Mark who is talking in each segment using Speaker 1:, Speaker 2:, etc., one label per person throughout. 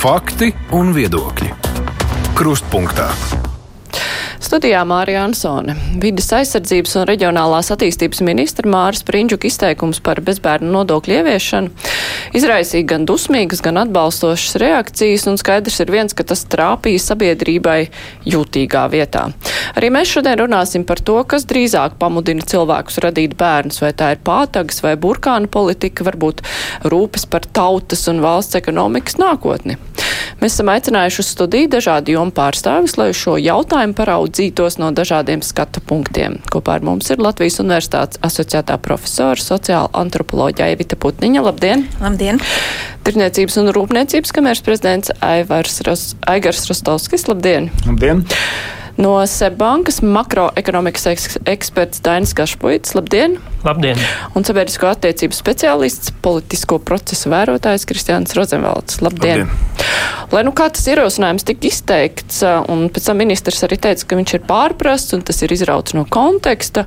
Speaker 1: Fakti un viedokļi. Krustpunktā.
Speaker 2: Studijā Mārija Ansone. Vides aizsardzības un reģionālās attīstības ministra Māris Prindžuk izteikums par bezbērnu nodokļu ieviešanu izraisīja gan dusmīgas, gan atbalstošas reakcijas, un skaidrs ir viens, ka tas trāpīja sabiedrībai jūtīgā vietā. Arī mēs šodien runāsim par to, kas drīzāk pamudina cilvēkus radīt bērnus, vai tā ir pātagas vai burkāna politika, varbūt rūpes par tautas un valsts ekonomikas nākotni. Mēs esam aicinājuši uz studiju dažādu jomu pārstāvis, lai šo jautājumu paraudzītos no dažādiem skatu punktiem. Kopā ar mums ir Latvijas Universitātes asociētā profesora sociāla antropoloģija Evita Putniņa. Labdien!
Speaker 3: Labdien!
Speaker 2: Tirniecības un rūpniecības kameras prezidents Aivars Ros Aigars Rostovskis. Labdien!
Speaker 4: Labdien!
Speaker 2: No Seibankas makroekonomikas eks eksperts Dainis Gašpuits. Labdien!
Speaker 5: Labdien!
Speaker 2: Un sabiedrisko attiecību speciālists, politisko procesu vērotājs Kristiāns Rozenvalds. Labdien! Labdien. Lai nu kā tas ierosinājums tika izteikts, un pēc tam ministrs arī teica, ka viņš ir pārprasts un tas ir izrauts no konteksta,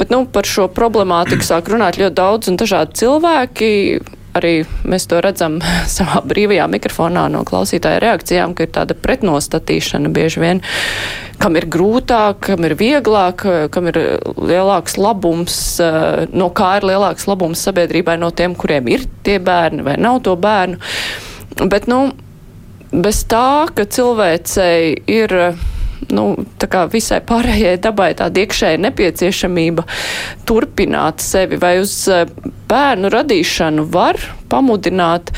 Speaker 2: bet nu, par šo problemātiku sāk runāt ļoti daudz un dažādi cilvēki arī mēs to redzam savā brīvajā mikrofonā no klausītāja reakcijām, ka ir tāda pretnostatīšana bieži vien, kam ir grūtāk, kam ir vieglāk, kam ir lielāks labums, no kā ir lielāks labums sabiedrībai no tiem, kuriem ir tie bērni vai nav to bērnu. Bet, nu, bez tā, ka cilvēcei ir nu, visai pārējai dabai tāda iekšēja nepieciešamība turpināt sevi vai uz eh, bērnu radīšanu var pamudināt.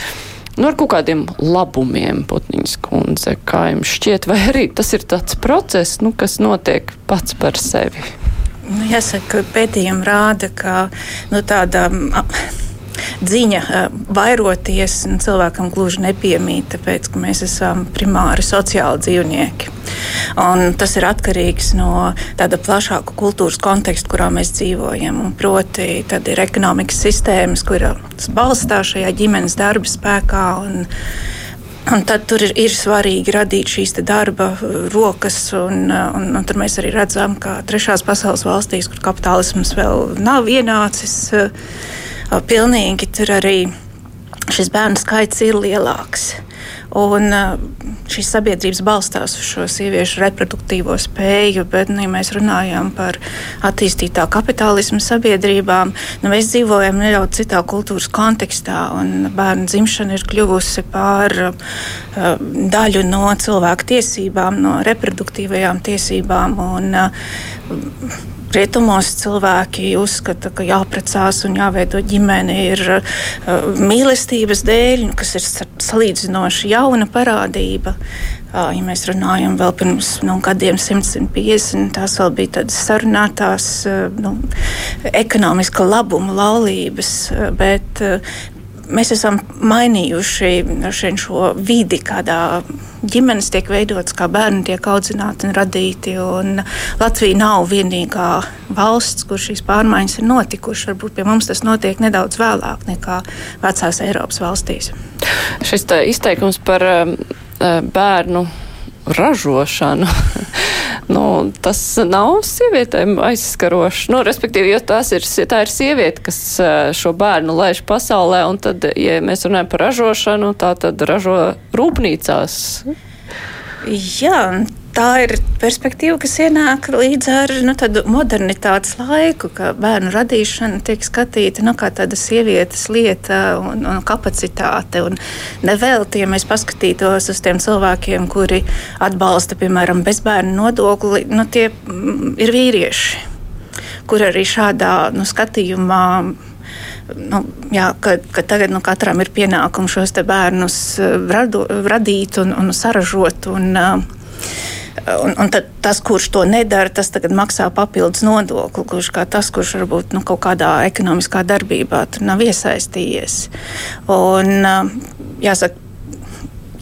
Speaker 2: Nu, ar kaut kādiem labumiem, Putniņas kundze, kā jums šķiet, vai arī tas ir tāds process, nu, kas notiek pats par sevi?
Speaker 3: Nu, jāsaka, pētījumi rāda, ka nu, tāda dziņa vairoties cilvēkam gluži nepiemīt, tāpēc ka mēs esam primāri sociāli dzīvnieki. Un tas ir atkarīgs no tāda plašāka kultūras konteksta, kurā mēs dzīvojam. Un proti, tad ir ekonomikas sistēmas, kuras balstās šajā ģimenes darba spēkā. Un, Un tad tur ir, ir svarīgi radīt šīs darba rokas, un, un, un tur mēs arī redzam, ka trešās pasaules valstīs, kur kapitālisms vēl nav ienācis, pilnīgi tur arī šis bērnu skaits ir lielāks. Un šīs sabiedrības balstās uz šo sieviešu reproduktīvo spēju, bet, nu, ja mēs runājam par attīstītā kapitālismu sabiedrībām, nu, mēs dzīvojam nedaudz citā kultūras kontekstā, un bērnu dzimšana ir kļuvusi par uh, daļu no cilvēku tiesībām, no reproduktīvajām tiesībām. Un, uh, Rietumos cilvēki uzskata, ka jāprecās un jāveido ģimene ir uh, mīlestības dēļ, kas ir salīdzinoši jauna parādība. Uh, ja mēs runājam vēl pirms nu, gadiem, 150, tās vēl bija tādas sarunātās, uh, nu, ekonomiska labuma laulības, uh, bet mēs esam mainījuši šo vidi, kādā ģimenes tiek veidotas, kā bērni tiek audzināti un radīti. Un Latvija nav vienīgā valsts, kur šīs pārmaiņas ir notikušas. Varbūt pie mums tas notiek nedaudz vēlāk nekā vecās Eiropas valstīs.
Speaker 2: Šis izteikums par um, bērnu ražošanu. nu, tas nav sievietēm aizskaroši. Nu, respektīvi, jo ir, tā ir sieviete, kas šo bērnu laiž pasaulē, un tad, ja mēs runājam par ražošanu, tā tad ražo rūpnīcās.
Speaker 3: Jā, tā ir perspektīva, kas ienāk līdz ar nu, modernitātes laiku, ka bērnu radīšana tiek skatīta nu, kā tāda sievietes lieta un, un kapacitāte. Un nevelti, ja mēs paskatītos uz tiem cilvēkiem, kuri atbalsta, piemēram, bezbērnu nodokli, nu, tie mm, ir vīrieši, kur arī šādā nu, skatījumā nu, jā, ka, ka tagad nu, katram ir pienākums šos bērnus eh, radu, radīt un, un saražot. Un, uh, Un, un tas, kurš to nedara, tas tagad maksā papildus nodokli. Kurš kā tas, kurš varbūt nu, kaut kādā ekonomiskā darbībā nav iesaistījies. Un, jāsaka,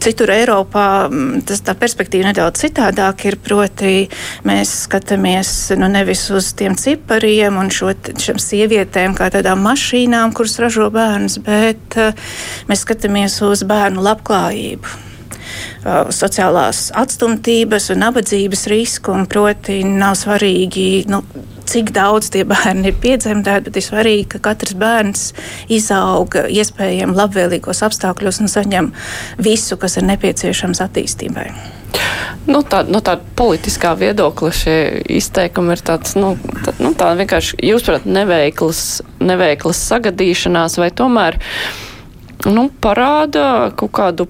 Speaker 3: Citur Eiropā tas, tā perspektīva nedaudz citādāk ir. Proti, mēs skatāmies nu, nevis uz tiem cipariem un šo, šiem sievietēm kā tādām mašīnām, kuras ražo bērnus, bet uh, mēs skatāmies uz bērnu labklājību. Uh, sociālās atstumtības un nabadzības risku. Un proti, nav svarīgi, nu, cik daudz tie bērni ir piedzemdēti, bet ir svarīgi, ka katrs bērns izauga iespējami labvēlīgos apstākļos un saņem visu, kas ir nepieciešams attīstībai.
Speaker 2: Nu, tā, no nu, tāda politiskā viedokļa šie izteikumi ir tāds, nu, tā, nu, tā vienkārši, jūs prāt, neveiklas, neveiklas sagadīšanās vai tomēr, nu, parāda kaut kādu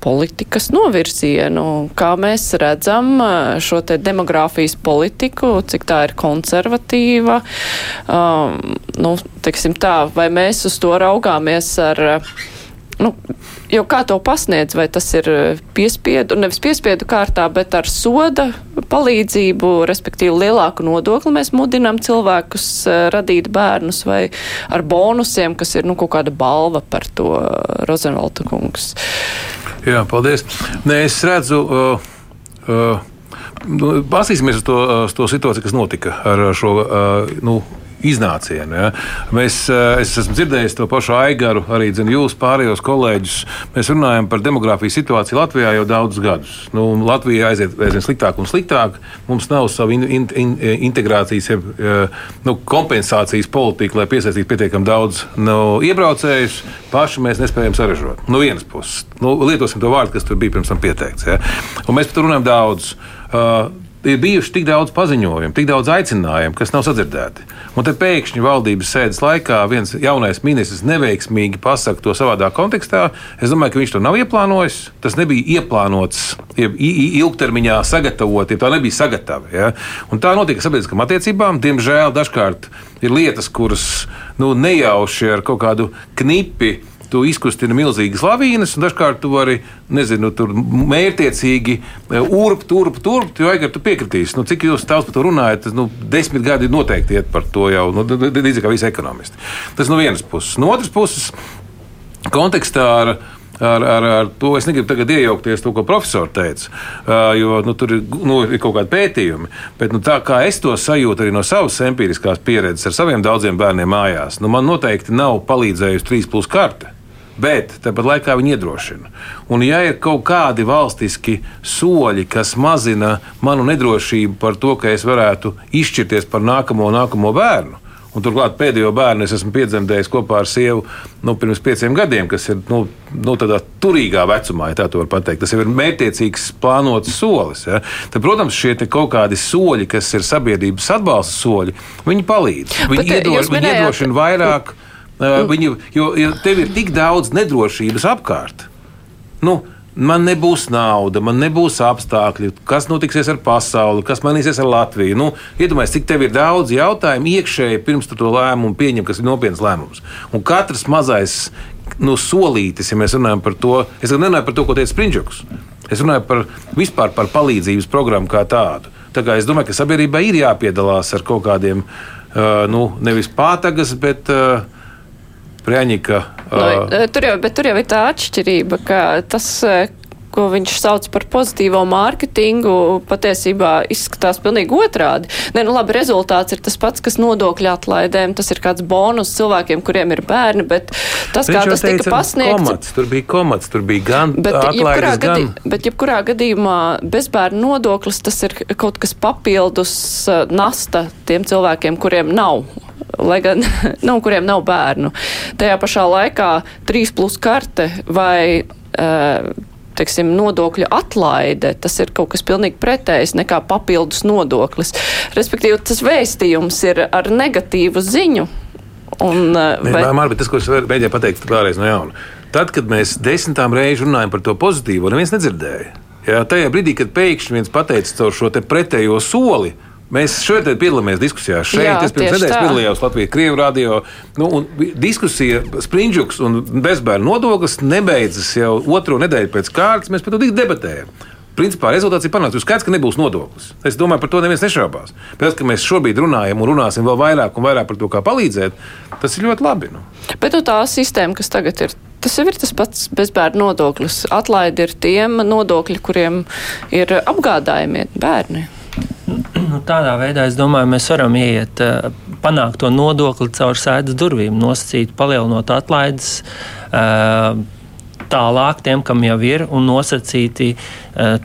Speaker 2: politikas novirzienu. Kā mēs redzam šo te demogrāfijas politiku, cik tā ir konservatīva, um, nu, teiksim tā, vai mēs uz to raugāmies ar. Nu, jo kā to pasniedz, vai tas ir piespiedu, nevis piespiedu kārtā, bet ar soda palīdzību, respektīvi lielāku nodokli mēs mudinām cilvēkus radīt bērnus vai ar bonusiem, kas ir, nu, kaut kāda balva par to Rozenvalta kungs.
Speaker 4: Jā, paldies. Nē, es redzu. Uh, uh, Nu, Pasīsimies uz to, uz to situāciju, kas notika ar šo uh, nu, iznācienu. Ja. Mēs, eh, es esmu dzirdējis to pašu Aigaru, arī zinu, jūs pārējos kolēģus. Mēs runājam par demogrāfijas situāciju Latvijā jau daudzus gadus. Nu, Latvija aiziet aizvien sliktāk un sliktāk. Mums nav savu in, in, in, integrācijas, jeb, eh, nu, kompensācijas politika, lai piesaistītu pietiekami daudz nu, iebraucējus. Paši mēs nespējam sarežot. No vienas puses, nu, lietosim to vārdu, kas tur bija pirms tam pieteikts. Ja. Un mēs par to runājam daudz. Uh, ir bijuši tik daudz paziņojumu, tik daudz aicinājumu, kas nav sadzirdēti. Un te pēkšņi valdības sēdes laikā viens jaunais ministrs neveiksmīgi pasakā to savādā kontekstā. Es domāju, ka viņš to nav ieplānojis. Tas nebija ieplānots, ilgtermiņā sagatavot, ja tā nebija sagatava. Ja? Un tā notika sabiedriskām attiecībām. Diemžēl dažkārt ir lietas, kuras nu, nejauši ar kaut kādu knipi tu izkustina milzīgas lavīnas, un dažkārt tu vari, nezinu, tur mērķiecīgi e, urbt, turp, jo Aigar, tu piekritīsi. Nu, cik jūs daudz par to runājat, tas nu, desmit gadi noteikti iet par to jau, nu, līdzīgi kā visi ekonomisti. Tas no vienas puses. No otras puses, kontekstā ar ar, ar, ar to es negribu tagad iejaukties to, ko profesori teica, jo nu, tur ir, nu, ir kaut kādi pētījumi. Bet nu, tā kā es to sajūtu arī no savas empiriskās pieredzes ar saviem daudziem bērniem mājās, nu, man noteikti nav palīdzējusi 3 plus karte bet tāpat laikā viņi iedrošina. Un, ja ir kaut kādi valstiski soļi, kas mazina manu nedrošību par to, ka es varētu izšķirties par nākamo, nākamo bērnu, Un turklāt pēdējo bērnu es esmu piedzemdējis kopā ar sievu nu, pirms pieciem gadiem, kas ir nu, nu, tādā turīgā vecumā, ja tā var teikt. Tas jau ir mērķiecīgs, plānots solis. Ja? Tad, protams, šie kaut kādi soļi, kas ir sabiedrības atbalsta soļi, viņi palīdz. Viņi, iedro, viņi iedrošina vairāk. Uh, viņi, jo ja tev ir tik daudz nedrošības apkārt. Nu, man nebūs nauda, man nebūs apstākļi, kas notiksies ar pasauli, kas mainīsies ar Latviju. Nu, Iedomājieties, cik tev ir daudz jautājumu iekšēji pirms tu to lēmumu pieņem, kas ir nopietns lēmums. Un katrs mazais nu, solītis, ja mēs runājam par to, es runāju par to, ko teica Sprindžuks. Es runāju par vispār par palīdzības programmu kā tādu. Tā kā es domāju, ka sabiedrībai ir jāpiedalās ar kaut kādiem, uh, nu, nevis pātagas, bet uh, Prēņika.
Speaker 2: Nu, uh, tur jau, bet tur jau ir tā atšķirība, ka tas, ko viņš sauc par pozitīvo mārketingu, patiesībā izskatās pilnīgi otrādi. Nē, nu labi, rezultāts ir tas pats, kas nodokļu atlaidēm, tas ir kāds bonus cilvēkiem, kuriem ir bērni, bet tas,
Speaker 4: viņš
Speaker 2: kā tas
Speaker 4: teica,
Speaker 2: tika pasniegts.
Speaker 4: Komats, tur bija komats, tur bija gan
Speaker 2: bet,
Speaker 4: atlaides,
Speaker 2: gadī,
Speaker 4: gan.
Speaker 2: bet jebkurā gadījumā bezbērnu nodoklis tas ir kaut kas papildus nasta tiem cilvēkiem, kuriem nav lai gan nu, kuriem nav bērnu. Tajā pašā laikā trīs plus karte vai. Uh, teiksim, nodokļu atlaide, tas ir kaut kas pilnīgi pretējs nekā papildus nodoklis. Respektīvi, tas vēstījums ir ar negatīvu ziņu. Un,
Speaker 4: Nē, vai... Mārbi, tas, ko es mēģināju pateikt vēlreiz no jauna. Tad, kad mēs desmitām reizes runājam par to pozitīvo, neviens nedzirdēja. Jā, tajā brīdī, kad pēkšņi viens pateica caur šo pretējo soli, Mēs šodien piedalāmies diskusijās. Šeit Jā, es pirms nedēļas piedalījos Latvijas Krievijas radio. Nu, diskusija Sprindžuks un bezbērnu nodoklis nebeidzas jau otro nedēļu pēc kārtas. Mēs par to debatējam. Principā rezultāts ir panākts. Ir skaidrs, ka nebūs nodoklis. Es domāju, par to neviens nešaubās. Tas, ka mēs šobrīd runājam un runāsim vēl vairāk un vairāk par to, kā palīdzēt, tas ir ļoti labi. Nu.
Speaker 2: Bet nu, tā sistēma, kas tagad ir, tas jau ir tas pats bezbērnu nodoklis. Atlaidi ir tiem nodokļi, kuriem ir apgādājumie bērni.
Speaker 5: Nu, tādā veidā es domāju, mēs varam iet, eh, panākt to nodokli caur sēdes durvīm, nosacīt, palielinot atlaides. Uh, tālāk tiem, kam jau ir, un nosacīti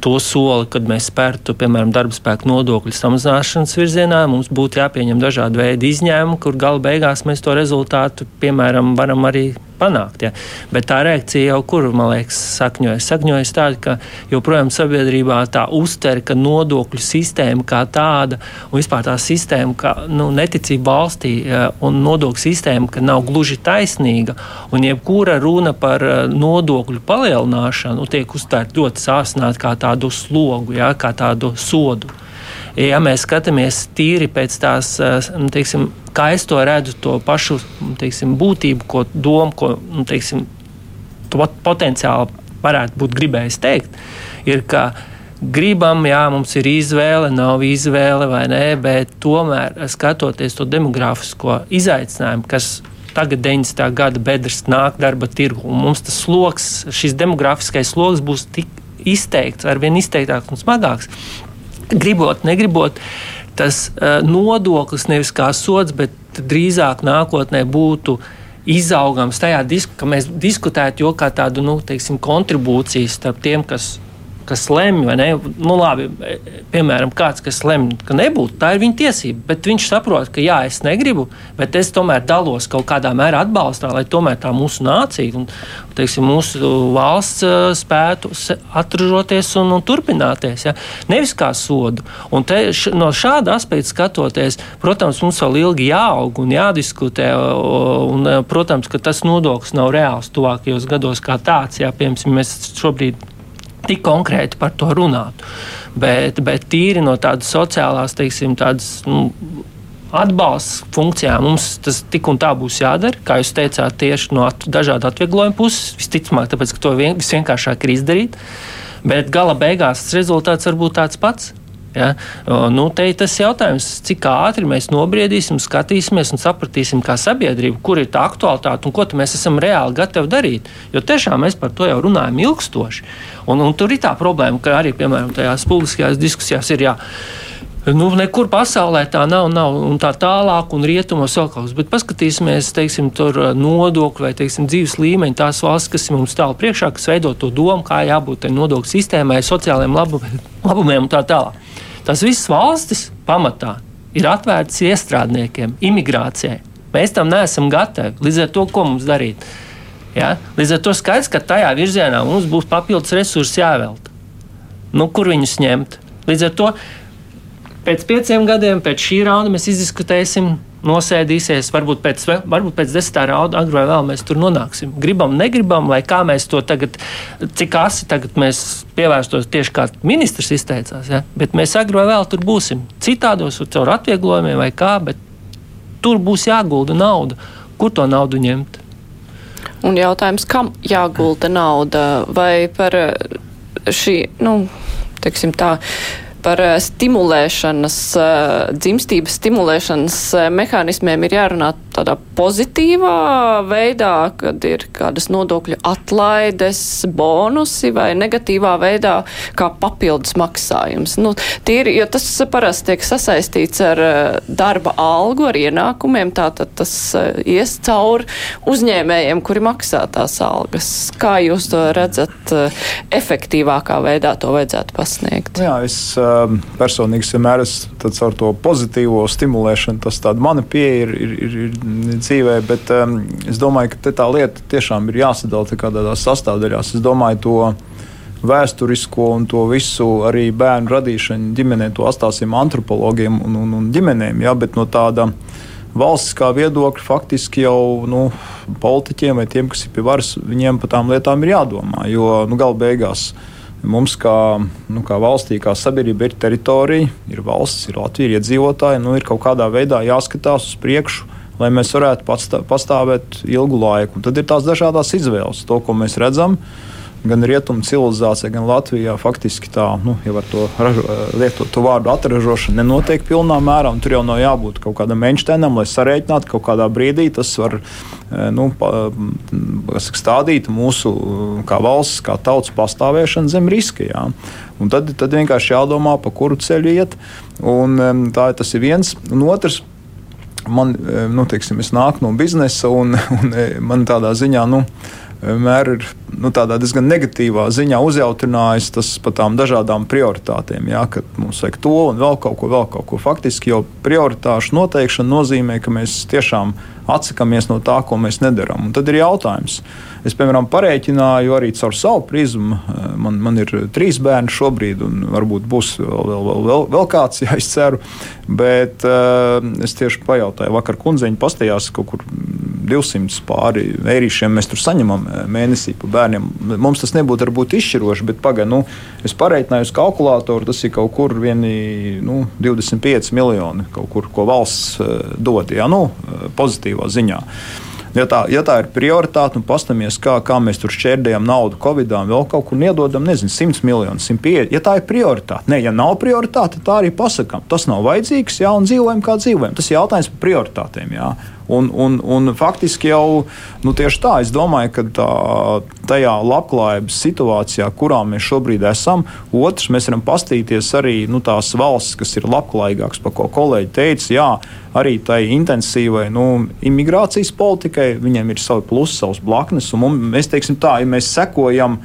Speaker 5: to soli, kad mēs spērtu, piemēram, darba spēku nodokļu samazināšanas virzienā, mums būtu jāpieņem dažādi veidi izņēmumi, kur gala beigās mēs to rezultātu, piemēram, varam arī panākt. Ja. Bet tā reakcija jau kur, man liekas, sakņojas. Sakņojas tāda, ka joprojām sabiedrībā tā uztver, ka nodokļu sistēma kā tāda un vispār tā sistēma, ka nu, neticība valstī un nodokļu sistēma, ka nav gluži taisnīga. Un jebkura runa par nodokļu palielināšanu tiek uztvērta ļoti sāsināta kā tādu slogu, ja, kā tādu sodu ja mēs skatāmies tīri pēc tās, eh, teiksim, kā es to redzu, to pašu teiksim, būtību, ko domu, ko nu, teiksim, potenciāli varētu būt gribējis teikt, ir, ka gribam, jā, mums ir izvēle, nav izvēle vai nē, bet tomēr skatoties to demogrāfisko izaicinājumu, kas tagad 90. gada bedres nāk darba tirgu, un mums tas sloks, šis demogrāfiskais sloks būs tik izteikts, arvien izteiktāks un smagāks, gribot, negribot, tas uh, nodoklis nevis kā sots, bet drīzāk nākotnē būtu izaugams tajā, disku, ka mēs diskutētu jau kā tādu nu, teiksim, kontribūciju starp tiem, kas kas lemj, vai ne? Nu, labi, piemēram, kāds, kas lemj, ka nebūtu, tā ir viņa tiesība. Bet viņš saprot, ka jā, es negribu, bet es tomēr dalos kaut kādā mērā atbalstā, lai tomēr tā mūsu nācija un teiksim, mūsu valsts spētu atražoties un, un turpināties. Ja? Nevis kā sodu. Un te, š, no šāda aspekta skatoties, protams, mums vēl ilgi jāaug un jādiskutē. Un, protams, ka tas nodoklis nav reāls tuvākajos gados kā tāds. Jā, piemēram, mēs šobrīd tik konkrēti par to runātu. Bet, bet tīri no tādas sociālās, teiksim, tādas. Nu, Atbalsts funkcijām mums tas tik un tā būs jādara. Kā jūs teicāt, tieši no at dažādu atvieglojumu puses. Visticamāk, tāpēc, ka to vien, visvienkāršāk ir izdarīt. Bet gala beigās rezultāts var būt tāds pats. Ja? Nu, te ir tas jautājums, cik ātri mēs nobriedīsim, skatīsimies un sapratīsim, kā sabiedrība, kur ir tā aktualitāte un ko mēs esam reāli gatavi darīt. Jo tiešām mēs par to jau runājam ilgstoši. Un, un tur ir tā problēma, ka arī, piemēram, tajās publiskajās diskusijās ir jā. Nu, nekur pasaulē tā nav, nav un tā tālāk, un rietumos vēl kaut kas. Bet paskatīsimies, teiksim, tur nodokļu vai teiksim, dzīves līmeņu tās valsts, kas ir mums tālu priekšā, kas veido to domu, kā jābūt nodokļu sistēmai, sociālajiem labumiem un tā tālāk. Tas viss valstis pamatā ir atvērts iestrādniekiem, imigrācijai. Mēs tam neesam gatavi. Līdz ar to, ko mums darīt? Ja? Līdz ar to skaidrs, ka tajā virzienā mums būs papildus resursi jāvelta. Nu, kur viņus ņemt? Līdz ar to pēc pieciem gadiem, pēc šī raunda mēs izdiskutēsim nosēdīsies, varbūt pēc, varbūt pēc desmitā rauda, agrāk vai vēl mēs tur nonāksim. Gribam, negribam, lai kā mēs to tagad, cik asi tagad mēs pievērstos tieši kā ministrs izteicās, ja? bet mēs agrāk vai vēl tur būsim. Citādos, caur atvieglojumiem vai kā, bet tur būs jāgulda nauda. Kur to naudu ņemt?
Speaker 2: Un jautājums, kam jāgulda nauda vai par šī, nu, teiksim tā, par eh, stimulēšanas, eh, dzimstības stimulēšanas eh, mehānismiem ir jārunā tādā pozitīvā veidā, kad ir kādas nodokļu atlaides, bonusi vai negatīvā veidā kā papildus maksājums. Nu, tīri, jo tas parasti tiek sasaistīts ar darba algu, ar ienākumiem, tātad tas ies cauri uzņēmējiem, kuri maksā tās algas. Kā jūs to redzat efektīvākā veidā to vajadzētu pasniegt?
Speaker 6: Jā, es Ehm, personīgi vienmēr esmu ar to pozitīvo stimulēšanu. Tas tāds mana pieeja ir, ir, ir, ir dzīvē, bet um, es domāju, ka tā lieta tiešām ir jāsadala tādās sastāvdaļās. Es domāju, to vēsturisko un to visu arī bērnu radīšanu ģimenē, to atstāsim antropologiem un, un, un ģimenēm. Ja, bet no tāda valstiskā viedokļa faktiski jau nu, politiķiem vai tiem, kas ir pie varas, viņiem par tām lietām ir jādomā. Jo nu, gala beigās Mums, kā, nu, kā valstī, kā sabiedrība, ir teritorija, ir valsts, ir Latvija, ir iedzīvotāji. Nu, ir kaut kādā veidā jāskatās uz priekšu, lai mēs varētu pastāvēt ilgu laiku. Un tad ir tās dažādas izvēles, to, ko mēs redzam. Uh, gan rietumu civilizācija, gan Latvijā faktiski tā, nu, jau ar to ražo, lietot to vārdu atražošana nenotiek pilnā mērā. Tur jau nav jābūt kaut kādam Einsteinam, lai sarēķinātu kaut kādā brīdī. Tas var eh, nu, stādīt mūsu kā valsts, kā tautas pastāvēšanu zem riska. Jā. Un tad, tad vienkārši jādomā, pa kuru ceļu iet. Un, tā, tas ir viens. Un otrs, man, nu, teiksim, es nāku no biznesa, un, un man tādā ziņā. Nu, vienmēr ir nu, diezgan negatīvā ziņā uzjautinājis tas par tām dažādām prioritātēm. Jā, ka mums vajag to un vēl kaut ko, vēl kaut ko. Faktiski jau prioritāšu noteikšana nozīmē, ka mēs tiešām atsakāmies no tā, ko mēs nedarām. Un tad ir jautājums. Es, piemēram, parēķināju arī caur savu prizmu. Man, man ir trīs bērni šobrīd, un varbūt būs vēl, vēl, vēl, vēl, vēl kāds, ja es ceru. Bet uh, es tieši pajautāju, vakar kundzeņa pastījās kaut kur 200 pāri eirīšiem mēs tur saņemam eh, mēnesī par bērniem. Mums tas nebūtu varbūt izšķiroši, bet pagaidi, nu, es pareiķināju uz kalkulātoru, tas ir kaut kur vieni nu, 25 miljoni, kaut kur, ko valsts uh, dod, ja, nu, eh, pozitīvā ziņā. Ja tā, ja tā ir prioritāte, un paskatāmies, kā, kā mēs tur šķērdējam naudu Covid-19, vēl kaut kur iedodam, nezinu, 100 miljonus, 150. Ja tā ir prioritāte, nē, ja nav prioritāte, tā arī pasakām. Tas nav vajadzīgs, jā, un dzīvojam kā dzīvojam. Tas ir jautājums par prioritātēm. Jā. Un, un, un faktiski jau nu, tieši tā, es domāju, ka tā, tajā labklājības situācijā, kurā mēs šobrīd esam, otrs, mēs varam pastīties arī nu, tās valsts, kas ir labklājīgākas, par ko kolēģi teica, jā, arī tai intensīvai nu, imigrācijas politikai, viņiem ir savi plusi, savs blaknes, un mums, mēs teiksim tā, ja mēs sekojam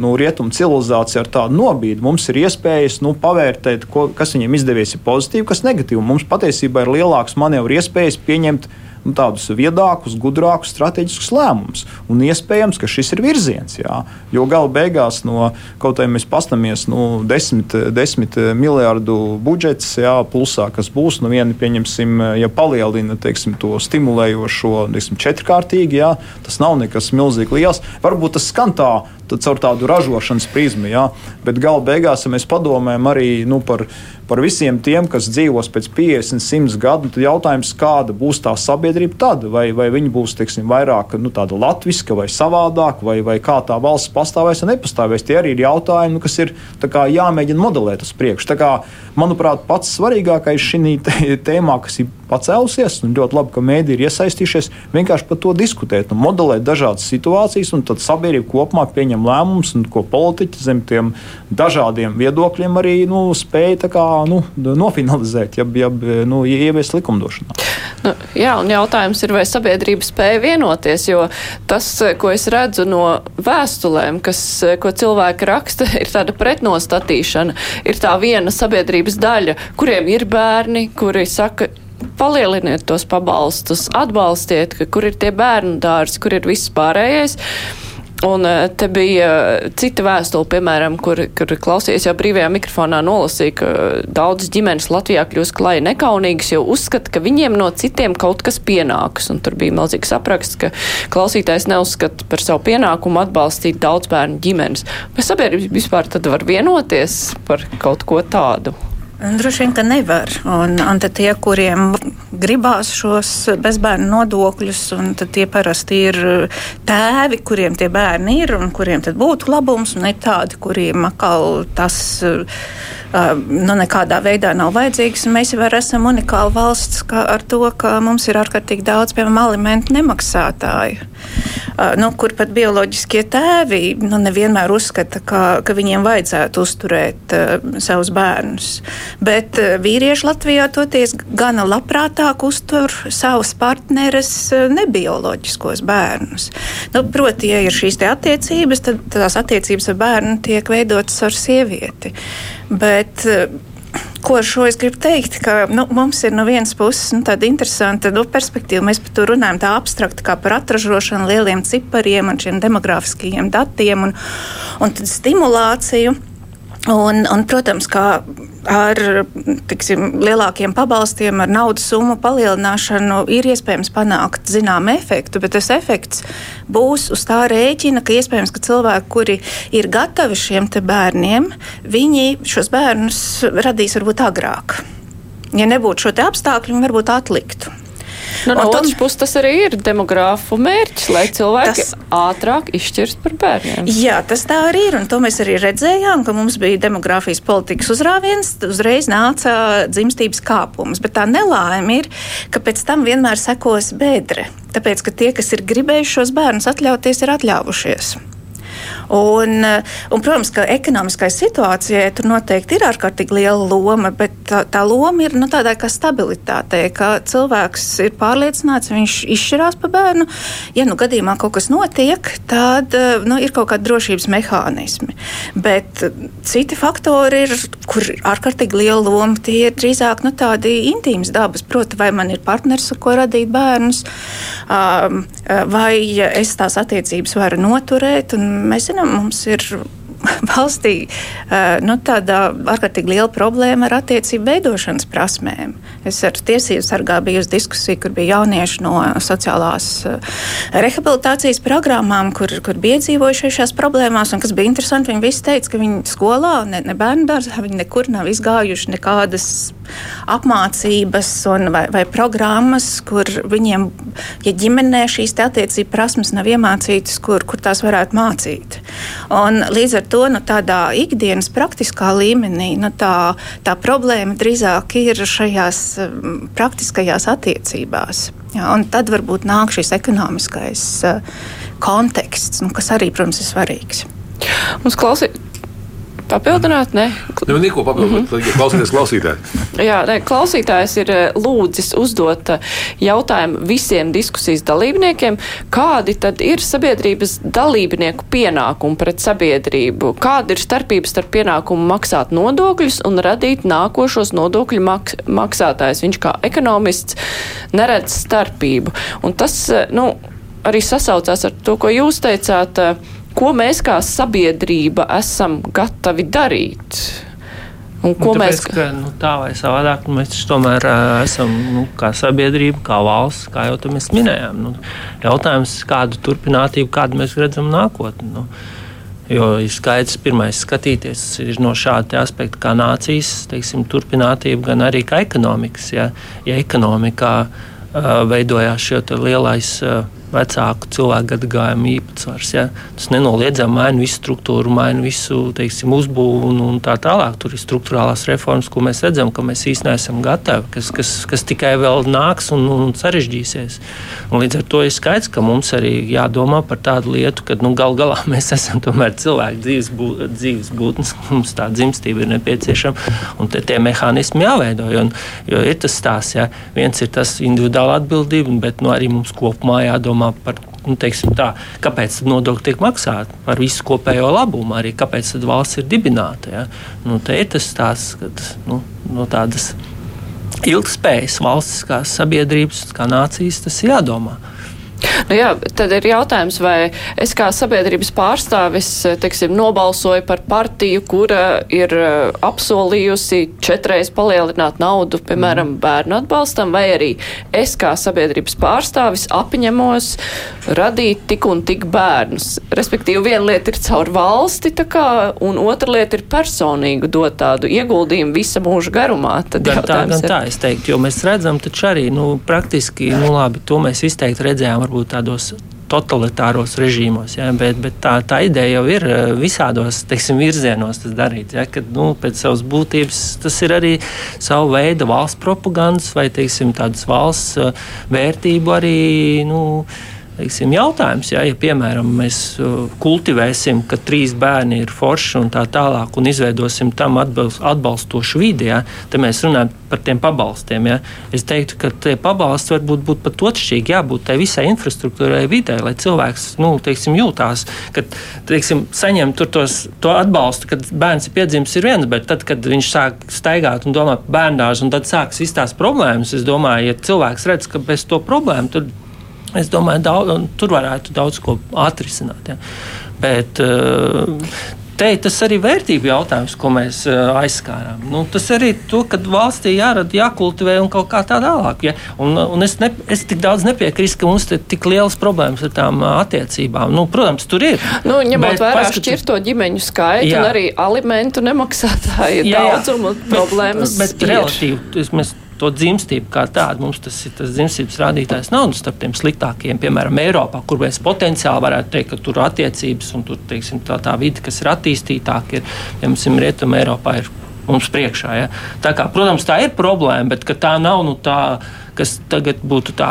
Speaker 6: nu, rietumu civilizācija ar tādu nobīdi. Mums ir iespējas nu, pavērtēt, ko, kas viņiem izdevies, ir pozitīvi, kas negatīvi. Mums patiesībā ir lielāks manevru iespējas pieņemt nu, tādus viedākus, gudrākus, strateģiskus lēmumus. Un iespējams, ka šis ir virziens. Jā. Jo gala beigās, no kaut kā mēs pastamies, nu, desmit, desmit miljardu budžets, jā, plusā, kas būs, nu, viena, pieņemsim, ja palielina teiksim, to stimulējošo, teiksim, četrkārtīgi, jā, tas nav nekas milzīgi liels. Varbūt tas skan tā, caur tādu ražošanas prizmu, jā, bet gala beigās, ja mēs padomājam arī nu, par par visiem tiem, kas dzīvos pēc 50, 100 gadu, tad jautājums, kāda būs tā sabiedrība tad? Vai, vai viņi būs teiksim, vairāk nu, tāda latviska vai savādāk, vai, vai kā tā valsts pastāvēs vai nepastāvēs? Tie arī ir jautājumi, kas ir kā, jāmēģina modelēt uz priekšu. Kā, manuprāt, pats svarīgākais šī tēmā, kas ir pacēlusies, un ļoti labi, ka mēdī ir iesaistījušies, vienkārši par to diskutēt, un modelēt dažādas situācijas, un tad sabiedrība kopumā pieņem lēmumus, ko politiķi zem tiem dažādiem viedokļiem arī nu, spēja kā, nu, nofinalizēt, ja, ja nu, ieviest likumdošanā.
Speaker 2: Nu, jā, un jautājums ir, vai sabiedrība spēja vienoties, jo tas, ko es redzu no vēstulēm, kas, ko cilvēki raksta, ir tāda pretnostatīšana. Ir tā viena sabiedrības daļa, kuriem ir bērni, kuri saka, palieliniet tos pabalstus, atbalstiet, ka kur ir tie bērnu dārzi, kur ir viss pārējais. Un eh, te bija cita vēstule, piemēram, kur, kur klausījās jau brīvajā mikrofonā nolasīja, ka daudz ģimenes Latvijā kļūst klāji nekaunīgas, jo uzskata, ka viņiem no citiem kaut kas pienāks. Un tur bija milzīgs apraksts, ka klausītājs neuzskata par savu pienākumu atbalstīt daudz bērnu ģimenes. Vai sabiedrība vispār tad var vienoties par kaut ko tādu?
Speaker 3: Droši vien, ka nevar. Un, un tie, kuriem gribās šos bezbērnu nodokļus, un tie parasti ir tēvi, kuriem tie bērni ir un kuriem būtu labums, un ir tādi, kuriem atkal tas nu, nekādā veidā nav vajadzīgs. Mēs jau esam unikāla valsts ar to, ka mums ir ārkārtīgi daudz, piemēram, alimentu nemaksātāju, nu, kur pat bioloģiskie tēvi nu, nevienmēr uzskata, ka, ka viņiem vajadzētu uzturēt uh, savus bērnus. Bet uh, vīrieši Latvijā toties gana labprātāk uztur savus partneres uh, nebioloģiskos bērnus. Nu, proti, ja ir šīs attiecības, tad tās attiecības ar bērnu tiek veidotas ar sievieti. Bet, uh, Ko ar šo es gribu teikt? Ka, nu, mums ir no vienas puses nu, tāda interesanta nu, perspektīva. Mēs par to runājam tā abstrakti, kā par atražošanu, lieliem cipariem un šiem demografiskajiem datiem un, un stimulāciju. Un, un, protams, kā ar tiksim, lielākiem pabalstiem, ar naudas summu palielināšanu ir iespējams panākt zināmu efektu, bet tas efekts būs uz tā rēķina, ka iespējams, ka cilvēki, kuri ir gatavi šiem bērniem, viņi šos bērnus radīs varbūt agrāk. Ja nebūtu šo apstākļu, viņi varbūt atliktu.
Speaker 2: Nu, no otras puses, tas arī ir demogrāfu mērķis, lai cilvēki tas, ātrāk izšķirst par bērniem.
Speaker 3: Jā, tas tā arī ir, un to mēs arī redzējām, ka mums bija demogrāfijas politikas uzrāviens, uzreiz nāca dzimstības kāpums, bet tā nelaime ir, ka pēc tam vienmēr sekos bedre, tāpēc, ka tie, kas ir gribējuši šos bērnus atļauties, ir atļāvušies. Un, un, protams, ka ekonomiskai situācijai tur noteikti ir ārkārtīgi liela loma, bet tā, tā loma ir nu, tādā kā stabilitātei, ka cilvēks ir pārliecināts, viņš izšķirās par bērnu. Ja nu gadījumā kaut kas notiek, tad nu, ir kaut kādi drošības mehānismi. Bet citi faktori ir, kur ir ārkārtīgi liela loma, tie ir drīzāk nu, tādi intīmas dabas. Proti, vai man ir partneris, ar ko radīt bērnus, vai es tās attiecības varu noturēt. Mēs zinām, mums ir valstī nu, tāda ārkārtīgi liela problēma ar attiecību veidošanas prasmēm. Es ar tiesību sargā biju uz diskusiju, kur bija jaunieši no sociālās rehabilitācijas programmām, kur, kur bija iedzīvojuši šajās problēmās. Kas bija interesanti, viņi visi teica, ka viņi skolā, ne, ne bērnu dārzā, viņi nekur nav izgājuši nekādas apmācības un, vai, vai programmas, kur viņiem, ja ģimenē šīs attiecību prasmes nav iemācītas, kur, kur tās varētu mācīt. Un līdz ar to nu, tādā ikdienas praktiskā līmenī nu, tā, tā problēma drīzāk ir šajās um, praktiskajās attiecībās. Ja, tad varbūt nāk šis ekonomiskais uh, konteksts, nu, kas arī, protams, ir svarīgs.
Speaker 2: Mums klausīt, Papildināt, ne?
Speaker 4: Nu, neko papildināt, mm -hmm. klausīties klausītāji.
Speaker 2: Jā, ne, klausītājs ir eh, lūdzis uzdot eh, jautājumu visiem diskusijas dalībniekiem, kādi tad ir sabiedrības dalībnieku pienākumi pret sabiedrību? Kāda ir starpība starp pienākumu maksāt nodokļus un radīt nākošos nodokļu maks maksātājus? Viņš kā ekonomists neredz starpību. Un tas, eh, nu, arī sasaucās ar to, ko jūs teicāt ko mēs kā sabiedrība esam gatavi darīt?
Speaker 5: Un ko nu, tāpēc, mēs ka, nu, tā vai savādāk nu, mēs tomēr uh, esam nu, kā sabiedrība, kā valsts, kā jau mēs minējām. Nu, jautājums, kādu turpinātību, kādu mēs redzam nākotnē. Nu, jo ir skaidrs, pirmais skatīties no šāda aspekta, kā nācijas teiksim, turpinātība, gan arī kā ekonomikas. Ja, ja ekonomikā uh, veidojās šis lielais. Uh, vecāku cilvēku gadagājumu īpatsvars. Ja? Tas nenoliedzami maina visu struktūru, maina visu teiksim, uzbūvi un, un tā tālāk. Tur ir struktūrālās reformas, ko mēs redzam, ka mēs īstenībā neesam gatavi, kas, kas, kas tikai vēl nāks un, un sarežģīsies. Un līdz ar to ir skaidrs, ka mums arī jādomā par tādu lietu, ka nu, gal galā mēs esam tomēr cilvēki dzīves, bū, dzīves būtnes, mums tā dzimstība ir nepieciešama un tie, tie mehānismi jāveido. Jo, jo ir tas stāsts, ja viens ir tas individuāla atbildība, bet nu, arī mums kopumā jādomā jādomā par nu, tā, kāpēc nodokļi tiek maksāti par visu kopējo labumu, arī kāpēc valsts ir dibināta. Ja? Nu, te ir tas stāsts, ka nu, no tādas ilgspējas valstiskās sabiedrības, kā nācijas, tas ir jādomā.
Speaker 2: Nu jā, tad ir jautājums, vai es kā sabiedrības pārstāvis teiksim, nobalsoju par partiju, kura ir eh, apsolījusi četreiz palielināt naudu, piemēram, mm. bērnu atbalstam, vai arī es kā sabiedrības pārstāvis apņemos radīt tik un tik bērnus. Respektīvi, viena lieta ir caur valsti, kā, un otra lieta ir personīgi dot tādu ieguldījumu visa mūža garumā. Tad
Speaker 5: gan tā, gan ir... tā, es teiktu, jo mēs redzam, taču arī, nu, praktiski, nu labi, to mēs izteikti redzējām varbūt tādos totalitāros režīmos. Ja, bet, bet tā, tā ideja jau ir eh, visādos teiksim, virzienos darīt. Ja, kad, nu, pēc savas būtības tas ir arī savu veidu valsts propagandas vai teiksim, tādas valsts eh, vērtību arī. Nu, teiksim, jautājums. Ja, ja piemēram mēs uh, kultivēsim, ka trīs bērni ir forši un tā tālāk, un izveidosim tam atbalst, atbalstošu vidi, ja, tad mēs runājam par tiem pabalstiem. Ja. Es teiktu, ka tie pabalsti varbūt būtu pat otršķirīgi, jābūt tai visai infrastruktūrai, vidē, lai cilvēks nu, teiksim, jūtās, ka teiksim, saņem tos, to atbalstu, kad bērns ir piedzimis, ir viens, bet tad, kad viņš sāk staigāt un domāt par bērnāžu, un tad sākas izstāst problēmas, es domāju, ja cilvēks redz, ka bez to problēmu, tad Es domāju, daudz, tur varētu daudz ko atrisināt. Ja. Bet, uh, Te, tas arī ir vērtību jautājums, ko mēs uh, aizskārām. Nu, tas arī to, ka valstī jārada, jākultivē un kaut kā tā tālāk. Ja? Un, un es, ne, es tik daudz nepiekrītu, ka mums ir tik lielas problēmas ar tām uh, attiecībām. Nu, protams, tur ir.
Speaker 2: Nu, ņemot vērā šķirto ģimeņu skaitu jā. un arī alimentu nemaksātāju daudzumu problēmas.
Speaker 5: Bet, bet relatīvi, mēs to dzimstību kā tādu. Mums tas ir tas dzimstības rādītājs nav nu, starp tiem sliktākajiem, piemēram, Eiropā, kur mēs potenciāli varētu teikt, ka tur attiecības un tur, teiksim, tā, tā vide, kas ir attīstītāka, ir, piemēram, Rietumē Eiropā ir mums priekšā. Ja? Tā kā, protams, tā ir problēma, bet tā nav nu, tā, kas tagad būtu tā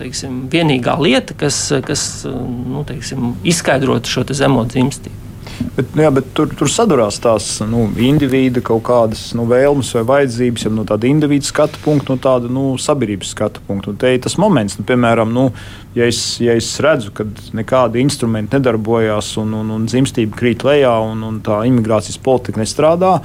Speaker 5: teiksim, vienīgā lieta, kas, kas nu, teiksim, izskaidrotu šo zemo dzimstību.
Speaker 6: Bet, nu jā, bet tur, tur sadurās tās nu, individu kaut kādas nu, vēlmes vai vajadzības, jau no tāda individu skatu punkta, no tāda nu, sabiedrības skatu punkta. Un te ir tas moments, nu, piemēram, nu, ja, es, ja es redzu, ka nekādi instrumenti nedarbojas un, un, un dzimstība krīt lejā un, un tā imigrācijas politika nestrādā,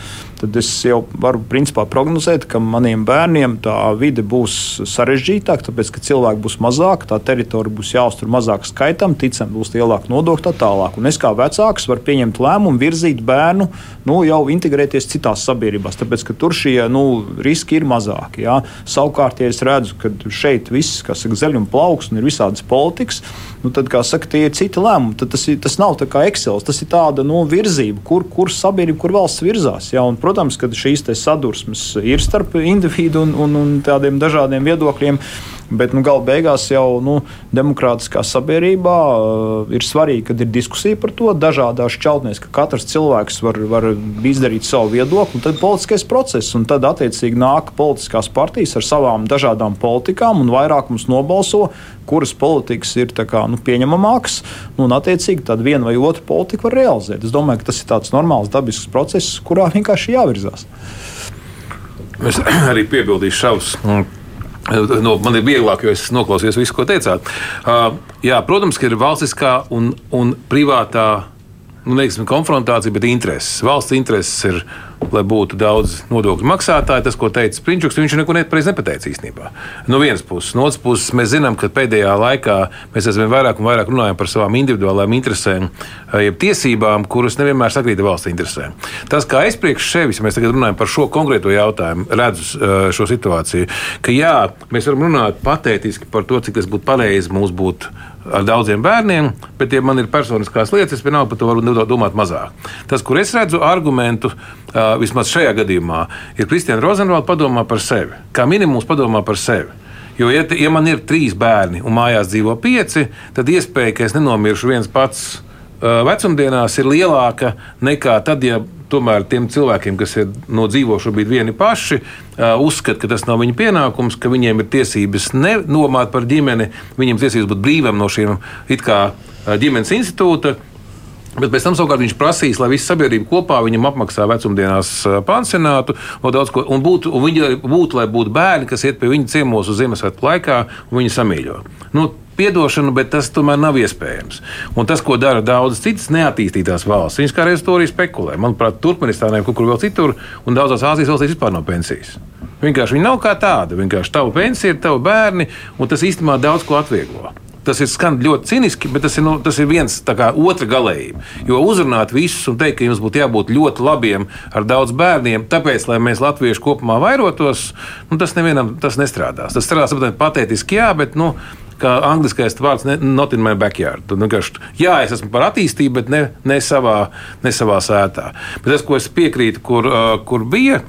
Speaker 6: tad es jau varu principā prognozēt, ka maniem bērniem tā vide būs sarežģītāka, tāpēc ka cilvēki būs mazāk, tā teritorija būs jāuztur mazāk skaitam, ticam, būs lielāka nodokļa tā tālāk. Un es kā vecāks varu pieņemt lēmumu virzīt bērnu nu, jau integrēties citās sabiedrībās, tāpēc ka tur šie nu, riski ir mazāki. Jā. Savukārt, ja es redzu, ka šeit viss, kas ir plauks un ir visādas politikas, nu, tad, kā saka, tie ir citi lēmumi. Tad tas, ir, tas nav tā kā Excel, tas ir tāda nu, virzība, kur, kur sabiedrība, kur valsts virzās. Jā. Un, protams, ka šīs sadursmes ir starp individu un, un, un tādiem dažādiem viedokļiem. Bet nu, gala beigās jau nu, demokrātiskā sabiedrībā uh, ir svarīgi, kad ir diskusija par to dažādās šķautnēs, ka katrs cilvēks var, var izdarīt savu viedokli, un tad politiskais process, tad attiecīgi nāk politiskās partijas ar savām dažādām politikām, un vairākums nobalso, kuras politikas ir kā, nu, pieņemamākas, nu, un attiecīgi tad viena vai otra politika var realizēt. Es domāju, ka tas ir tāds normāls dabisks process, kurā vienkārši jāvirzās.
Speaker 4: Es arī piebildīšu šaus. Nu, man ir vieglāk, jo es noklausījos visu, ko teicāt. Uh, jā, protams, ka ir valstiskā un, un privātā nu, neiksim, konfrontācija, bet intereses. Valsts intereses ir lai būtu daudz nodokļu maksātāju. Tas, ko teica Sprinčuks, viņš neko nepareizi nepateica īstenībā. No vienas puses, no otras puses, mēs zinām, ka pēdējā laikā mēs aizvien vairāk un vairāk runājam par savām individuālām interesēm, eh, jeb tiesībām, kuras nevienmēr sakrīt ar valsts interesēm. Tas, kā es priekš sevis, ja mēs tagad runājam par šo konkrēto jautājumu, redzu eh, šo situāciju, ka jā, mēs varam runāt patētiski par to, cik tas būtu pareizi mums būt ar daudziem bērniem, bet, ja man ir personiskās lietas, es vienalga par to varu domāt mazāk. Tas, kur es redzu argumentu, vismaz šajā gadījumā, ir Kristiāna Rozenvalda padomā par sevi. Kā minimums padomā par sevi. Jo, ja, ja man ir trīs bērni un mājās dzīvo pieci, tad iespēja, ka es nenomiršu viens pats vecumdienās, ir lielāka nekā tad, ja tomēr tiem cilvēkiem, kas ir no dzīvo šobrīd vieni paši, uzskata, ka tas nav viņu pienākums, ka viņiem ir tiesības nenomāt par ģimeni, viņiem tiesības būt brīvam no šiem it kā ģimenes institūta. Bet pēc tam savukārt viņš prasīs, lai visa sabiedrība kopā viņam apmaksā vecumdienās pansionātu, un, ko, un, būtu, un viņi būtu, lai būtu bērni, kas iet pie viņa ciemos uz Ziemassvētku laikā un viņu samīļo. Nu, Piedošanu, bet tas tomēr nav iespējams. Un tas, ko dara daudzas citas neattīstītās valsts, viņas kā reiz to arī spekulē. Manuprāt, Turkmenistānā, kur, kur vēl citur, un daudzās Āzijas valstīs vispār nav pensijas. Vienkārši viņi nav kā tāda. Vienkārši tava pensija ir tavi bērni, un tas īstenībā daudz ko atvieglo tas ir skan ļoti ciniski, bet tas ir, nu, tas ir viens kā otra galējība. Jo uzrunāt visus un teikt, ka jums būtu jābūt ļoti labiem ar daudz bērniem, tāpēc, lai mēs latvieši kopumā vairotos, nu, tas nevienam tas nestrādās. Tas strādās patētiski, jā, bet. Nu, kā angliskais vārds, not in my backyard. Tad, vienkārši, jā, es esmu par attīstību, bet ne, ne, savā, ne savā sētā. Bet tas, ko es piekrītu, kur, uh, kur bija.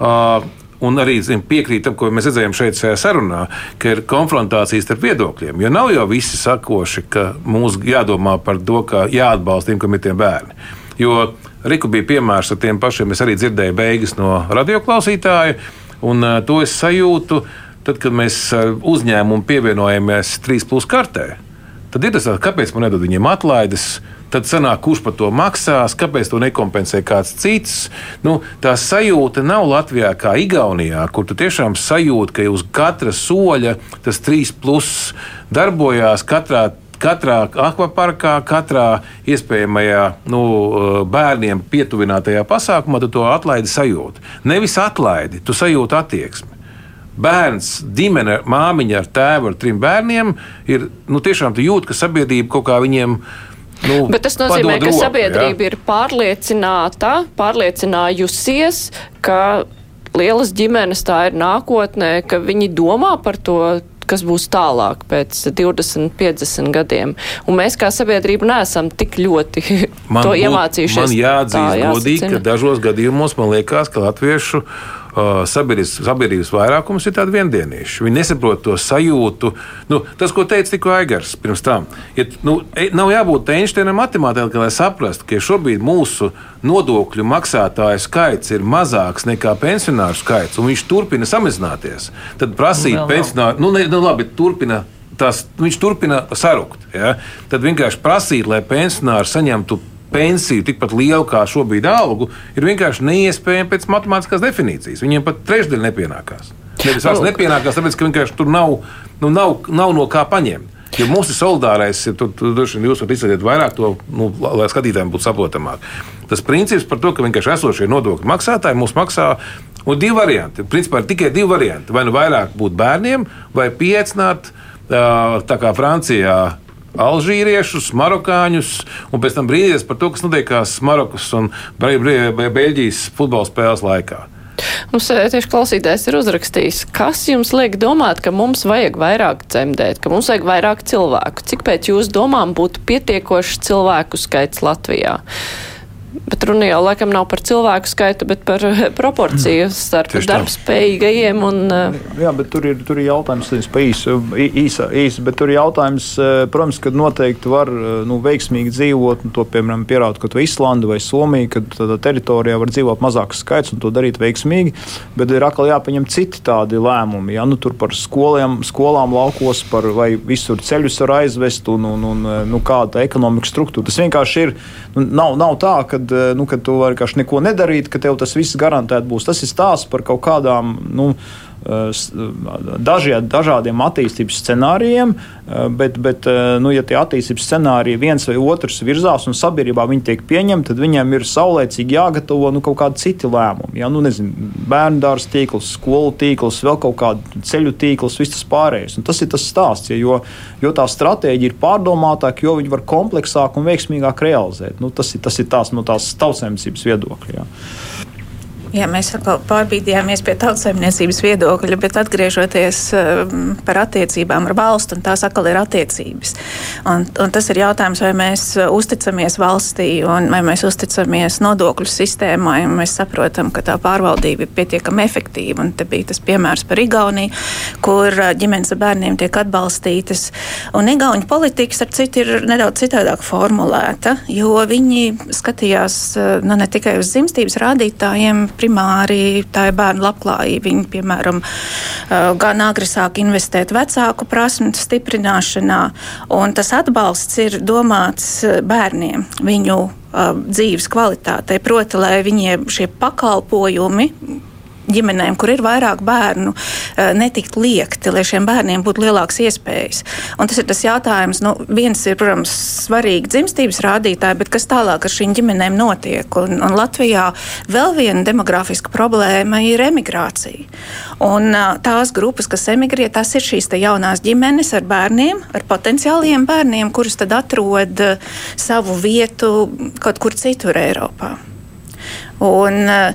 Speaker 4: Uh, Un arī zin, piekrīt tam, ko mēs redzējām šeit, šajā sarunā, ka ir konfrontācijas starp viedokļiem. Jo nav jau visi sakoši, ka mums jādomā par to, ka jāatbalsta tiem, kam ir tie bērni. Jo Riku bija piemērs ar tiem pašiem, es arī dzirdēju beigas no radioklausītāja, un uh, to es sajūtu, tad, kad mēs uh, uzņēmumu pievienojamies 3 plus kartē. Tad ir tas, kāpēc man nedod viņiem atlaides Tad sanāk, kurš par to maksās, kāpēc to nekompensē kāds cits. Nu, tā sajūta nav Latvijā kā Igaunijā, kur tu tiešām sajūti, ka uz katra soļa tas trīs plus darbojās katrā katrā akvaparkā, katrā iespējamajā nu, bērniem pietuvinātajā pasākumā, tu to atlaidi sajūti. Nevis atlaidi, tu sajūti attieksmi. Bērns, ģimene, māmiņa ar tēvu, ar trim bērniem ir nu, tiešām jūt, ka sabiedrība kaut kā viņiem
Speaker 2: Nu, Bet tas nozīmē, ka roku, sabiedrība jā. ir pārliecināta, pārliecinājusies, ka lielas ģimenes tā ir nākotnē, ka viņi domā par to, kas būs tālāk pēc 20, 50 gadiem. Un mēs kā sabiedrība neesam tik ļoti man to iemācījušies.
Speaker 4: Man jāatzīst godīgi, ka dažos gadījumos man liekas, ka latviešu sabiedrības, sabiedrības vairākums ir tādi viendienīši. Viņi nesaprot to sajūtu. Nu, tas, ko teica tikko Aigars pirms tam, ja, nu, e, nav jābūt Einsteinam matemātikam, lai saprastu, ka šobrīd mūsu nodokļu maksātāju skaits ir mazāks nekā pensionāru skaits, un viņš turpina samazināties. Tad prasīt nu, pensionāru, nu, ne, nu labi, turpina tas, viņš turpina sarukt. Ja? Tad vienkārši prasīt, lai pensionāri saņemtu pensiju tikpat lielu kā šobrīd algu, ir vienkārši neiespējami pēc matemātiskās definīcijas. Viņiem pat trešdaļa nepienākās. Nevis vairs nepienākās, tāpēc ka vienkārši tur nav, nu, nav, nav no kā paņemt. Jo mums ir solidārais, ja tur droši vien jūs varat izdarīt vairāk to, nu, lai skatītājiem būtu saprotamāk. Tas princips par to, ka vienkārši esošie nodokļu maksātāji mums maksā Un divi varianti. Principā ir tikai divi varianti. Vai nu vairāk būt bērniem, vai piecināt, tā kā Francijā, alžīriešus, marokāņus, un pēc tam brīnīties par to, kas notiekās Marokas un Beļģijas futbola spēles laikā.
Speaker 2: Mums tieši klausītājs ir uzrakstījis, kas jums liek domāt, ka mums vajag vairāk dzemdēt, ka mums vajag vairāk cilvēku. Cik pēc jūsu domām būtu pietiekošs cilvēku skaits Latvijā? Bet runa jau laikam nav par cilvēku skaitu, bet par eh, proporciju starp darbspējīgajiem. Un, uh...
Speaker 6: Jā, bet tur ir, tur ir jautājums, nevis pa īsu, īsa, īsa, bet tur ir jautājums, eh, protams, ka noteikti var nu, veiksmīgi dzīvot, un to, piemēram, pierāda kaut vai Islanda vai Somija, kad tādā teritorijā var dzīvot mazāks skaits un to darīt veiksmīgi, bet ir atkal jāpieņem citi tādi lēmumi, ja nu tur par skoliem, skolām laukos, par vai visur ceļus var aizvest un, un, un nu, kāda ekonomikas struktūra. Tas vienkārši ir, nu, nav, nav tā, ka kad, eh, nu, kad tu vienkārši neko nedarīt, ka tev tas viss garantēti būs. Tas ir stāsts par kaut kādām. Nu, eh, dažie, dažādiem attīstības scenārijiem, eh, bet, bet nu, ja tie attīstības scenāriji viens vai otrs virzās un sabiedrībā viņi tiek pieņemti, tad viņiem ir saulēcīgi jāgatavo nu, kaut kādi citi lēmumi. Ja? Nu, nezinu, bērnu dārza tīkls, skolu tīkls, vēl kaut kāda ceļu tīkls, viss tas pārējais. Un tas ir tas stāsts, ja, jo, jo tā stratēģija ir pārdomātāka, jo viņi var kompleksāk un veiksmīgāk realizēt. Nu, tas, ir, tas ir tās no tās tautsēmniecības viedokļa. Ja.
Speaker 3: Jā, mēs atkal pārbīdījāmies pie tautsēmniecības viedokļa, bet atgriežoties um, par attiecībām ar valstu, un tās atkal ir attiecības. Un, un tas ir jautājums, vai mēs uzticamies valstī, un vai mēs uzticamies nodokļu sistēmai, un mēs saprotam, ka tā pārvaldība ir pietiekami efektīva. Un te bija tas piemērs par Igauniju, kur uh, ģimenes ar bērniem tiek atbalstītas. Un Igaunijas politika, starp citu, ir nedaudz citādāk formulēta, jo viņi skatījās uh, nu, ne tikai uz dzimstības rādītājiem, primāri tā ir bērnu labklājība. Viņi, piemēram, gan agri sāk investēt vecāku prasmu stiprināšanā, un tas atbalsts ir domāts bērniem, viņu dzīves kvalitātei. Proti, lai viņiem šie pakalpojumi ģimenēm, kur ir vairāk bērnu, eh, netikt liekti, lai šiem bērniem būtu lielākas iespējas. Un tas ir tas jautājums, nu, viens ir, protams, svarīgi dzimstības rādītāji, bet kas tālāk ar šīm ģimenēm notiek? Un, un Latvijā vēl viena demografiska problēma ir emigrācija. Un eh, tās grupas, kas emigrē, tas ir šīs jaunās ģimenes ar bērniem, ar potenciāliem bērniem, kurus tad atrod eh, savu vietu kaut kur citur Eiropā. Un, eh,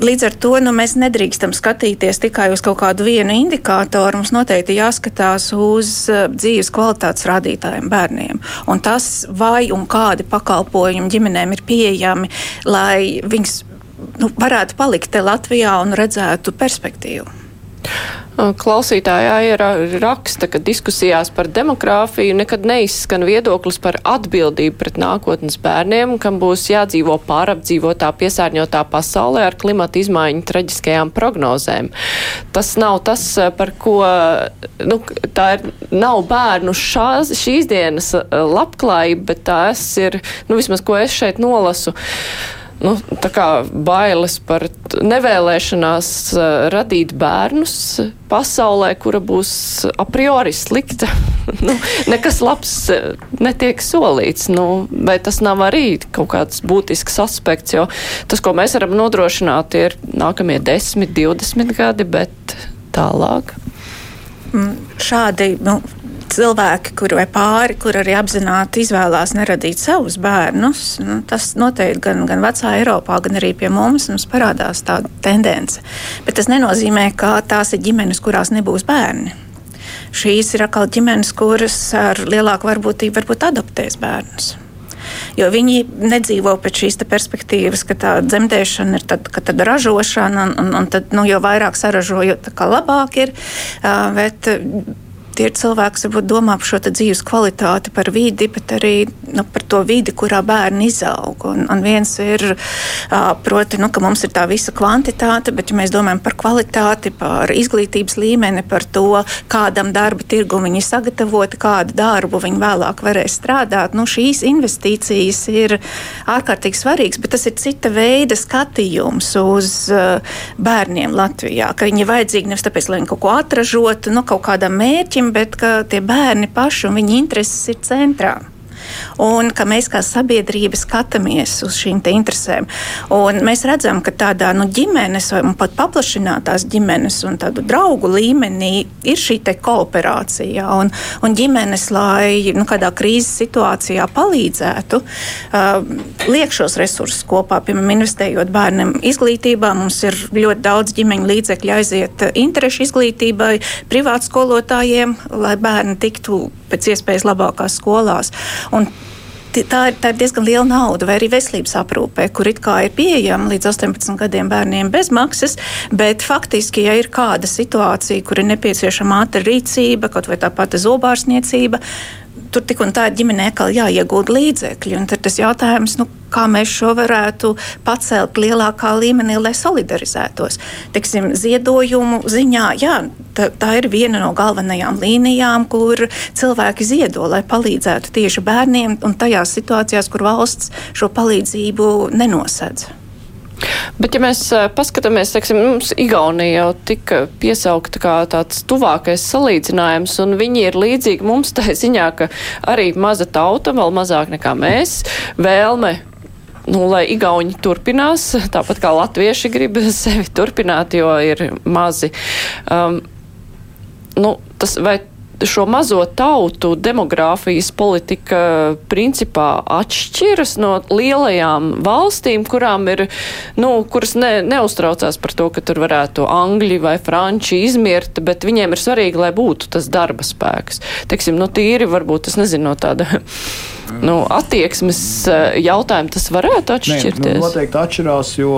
Speaker 3: līdz ar to nu, mēs nedrīkstam skatīties tikai uz kaut kādu vienu indikātoru. Mums noteikti jāskatās uz eh, dzīves kvalitātes rādītājiem bērniem. Un tas, vai un kādi pakalpojumi ģimenēm ir pieejami, lai viņas nu, varētu palikt Latvijā un redzētu perspektīvu.
Speaker 2: Klausītājā ir raksta, ka diskusijās par demogrāfiju nekad neizskan viedoklis par atbildību pret nākotnes bērniem, kam būs jādzīvo pārapdzīvotā, piesārņotā pasaulē ar klimata izmaiņu traģiskajām prognozēm. Tas nav tas, par ko, nu, tā ir, nav bērnu šās, šīs dienas labklājība, bet tās ir, nu, vismaz, ko es šeit nolasu nu, bailes par nevēlēšanās uh, radīt bērnus pasaulē, kura būs a priori slikta. nu, nekas labs uh, netiek solīts, nu, vai tas nav arī kaut kāds būtisks aspekts, jo tas, ko mēs varam nodrošināt, ir nākamie 10, 20 gadi, bet tālāk.
Speaker 3: Mm, šādi nu, cilvēki, kur vai pāri, kur arī apzināti izvēlās neradīt savus bērnus, nu, tas noteikti gan, gan vecā Eiropā, gan arī pie mums, mums parādās tāda tendence. Bet tas nenozīmē, ka tās ir ģimenes, kurās nebūs bērni. Šīs ir atkal ģimenes, kuras ar lielāku varbūtību varbūt adoptēs bērnus. Jo viņi nedzīvo pēc šīs perspektīvas, ka tā dzemdēšana ir tad, tad ražošana, un, un, un tad, nu, jo vairāk saražo, jo labāk ir. Bet tie ir cilvēki, kas varbūt domā par šo dzīves kvalitāti, par vidi, bet arī nu, par to vidi, kurā bērni izaug. Un, un viens ir, proti, nu, ka mums ir tā visa kvantitāte, bet ja mēs domājam par kvalitāti, par izglītības līmeni, par to, kādam darba tirgu viņi sagatavoti, kādu darbu viņi vēlāk varēs strādāt, nu, šīs investīcijas ir ārkārtīgi svarīgas, bet tas ir cita veida skatījums uz bērniem Latvijā, ka viņi ir vajadzīgi nevis tāpēc, lai viņi kaut ko atražotu, nu, kaut kādam mērķim, bet ka tie bērni paši un viņa intereses ir centrā un ka mēs kā sabiedrība skatāmies uz šīm interesēm. Un mēs redzam, ka tādā nu, ģimenes vai pat paplašinātās ģimenes un tādu draugu līmenī ir šī kooperācija. Un, un ģimenes, lai nu, kādā krīzes situācijā palīdzētu, uh, liek šos resursus kopā, piemēram, investējot bērnam izglītībā. Mums ir ļoti daudz ģimeņu līdzekļu aiziet interešu izglītībai, privātu skolotājiem, lai bērni tiktu pēc iespējas labākās skolās. Un tā ir, tā ir diezgan liela nauda, vai arī veselības aprūpē, kur it kā ir pieejama līdz 18 gadiem bērniem bez maksas, bet faktiski, ja ir kāda situācija, kur ir nepieciešama ātra rīcība, kaut vai tā pati zobārsniecība, tur tik un tā ģimenē atkal jāiegūda līdzekļi. Tad tas jautājums, nu, kā mēs šo varētu pacelt lielākā līmenī, lai solidarizētos. Teksim, ziedojumu ziņā, jā, tā, tā ir viena no galvenajām līnijām, kur cilvēki ziedo, lai palīdzētu tieši bērniem un tajās situācijās, kur valsts šo palīdzību nenosedz.
Speaker 2: Bet, ja mēs paskatāmies, teiksim, mums Igaunija jau tika piesaukta kā tāds tuvākais salīdzinājums, un viņi ir līdzīgi mums tā ziņā, ka arī maza tauta, vēl mazāk nekā mēs, vēlme nu, lai Igauni turpinās, tāpat kā latvieši grib sevi turpināt, jo ir mazi. Um, nu, tas, vai šo mazo tautu demogrāfijas politika principā atšķiras no lielajām valstīm, kurām ir, nu, kuras ne, neuztraucās par to, ka tur varētu angļi vai franči izmirt, bet viņiem ir svarīgi, lai būtu tas darba spēks. Teiksim, nu, tīri varbūt, es nezinu, no tāda nu, attieksmes eh, jautājumi tas varētu atšķirties? Nē,
Speaker 6: nu, noteikti atšķirās, jo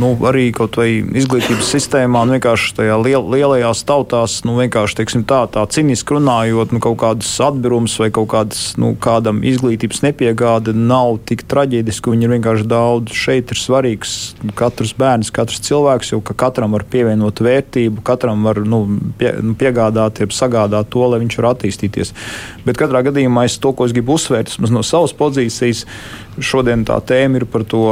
Speaker 6: nu, arī kaut vai izglītības sistēmā, nu, vienkārši tajā liel, lielajās tautās, nu, vienkārši teiksim, tā, tā ciniski runājot, nu, kaut kādas atbirums vai kaut kādas, nu, kādam izglītības nepiegāde nav tik traģidiski. Viņi ir vienkārši daudz. Šeit ir svarīgs katrs bērns, katrs cilvēks, jo ka katram var pievienot vērtību, katram var nu, pie, nu, piegādāt, sagādāt to, lai viņš var attīstīties. Bet katrā gadījumā es to, ko es gribu uzsvērt, tas no savas pozīcijas. Šodien tā tēma ir par to